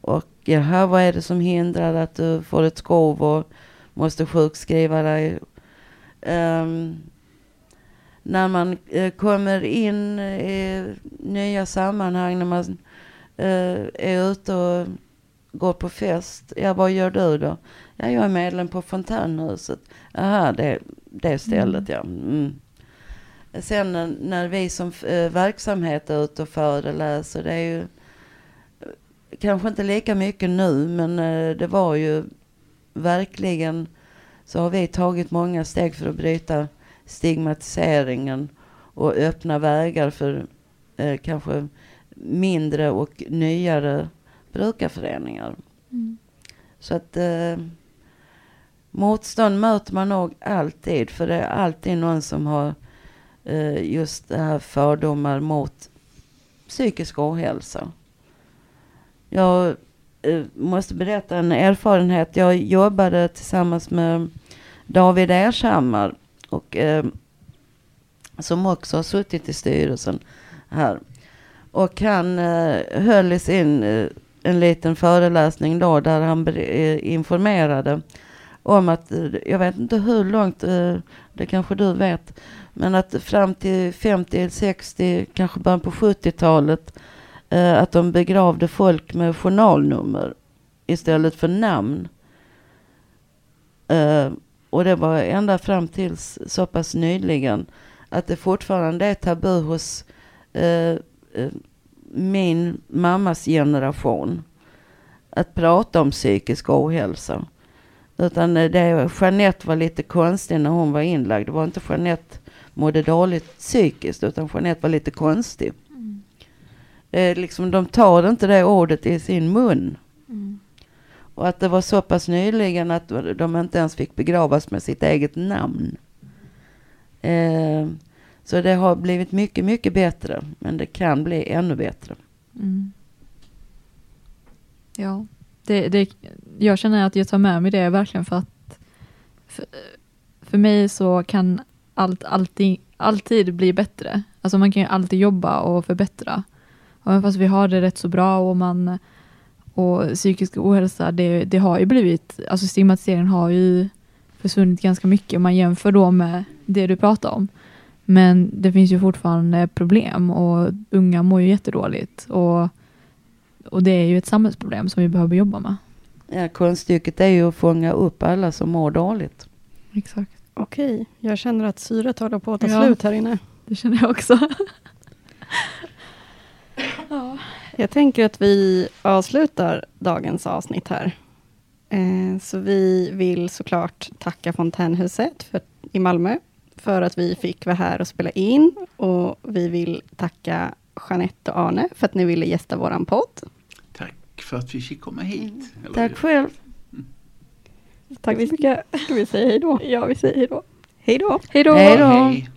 Och jaha, vad är det som hindrar att du får ett skov och måste sjukskriva dig? Um, när man eh, kommer in i nya sammanhang, när man eh, är ute och går på fest. Ja, vad gör du då? Ja, jag är medlem på Fontänhuset. Jaha, det, det stället ja. Mm. Sen när, när vi som eh, verksamhet är ute och föreläser, det är ju eh, kanske inte lika mycket nu, men eh, det var ju verkligen så har vi tagit många steg för att bryta stigmatiseringen och öppna vägar för eh, kanske mindre och nyare brukarföreningar. Mm. Så att eh, motstånd möter man nog alltid, för det är alltid någon som har eh, just det här fördomar mot psykisk ohälsa. Jag eh, måste berätta en erfarenhet. Jag jobbade tillsammans med David Ershammar och eh, som också har suttit i styrelsen här. Och han eh, höll i sin eh, en liten föreläsning då där han eh, informerade om att, eh, jag vet inte hur långt, eh, det kanske du vet, men att fram till 50, 60, kanske början på 70-talet, eh, att de begravde folk med journalnummer istället för namn. Eh, och det var ända fram till så pass nyligen att det fortfarande är tabu hos eh, eh, min mammas generation att prata om psykisk ohälsa. Utan eh, det, Jeanette var lite konstig när hon var inlagd. Det var inte Jeanette mådde dåligt psykiskt utan Jeanette var lite konstig. Eh, liksom, de tar inte det ordet i sin mun. Mm. Och att det var så pass nyligen att de inte ens fick begravas med sitt eget namn. Eh, så det har blivit mycket, mycket bättre. Men det kan bli ännu bättre. Mm. Ja, det, det, jag känner att jag tar med mig det verkligen för att för, för mig så kan allt alltid, alltid bli bättre. Alltså man kan ju alltid jobba och förbättra. Och även fast vi har det rätt så bra och man och psykisk ohälsa, det, det har ju blivit, alltså stigmatiseringen har ju försvunnit ganska mycket om man jämför då med det du pratar om. Men det finns ju fortfarande problem och unga mår ju jättedåligt. Och, och det är ju ett samhällsproblem som vi behöver jobba med. Ja, konststycket är ju att fånga upp alla som mår dåligt. Exakt. Okej, jag känner att syret håller på att ta Ja. slut här inne. Det känner jag också. ja. Jag tänker att vi avslutar dagens avsnitt här. Eh, så vi vill såklart tacka Fontänhuset för, i Malmö för att vi fick vara här och spela in. Och vi vill tacka Jeanette och Arne för att ni ville gästa våran podd. Tack för att vi fick komma hit. Eller- Tack själv. Tack så mycket. Ska vi säga hej då? Ja, vi säger hej då. Hej då. Hej då! Hej då. Hej.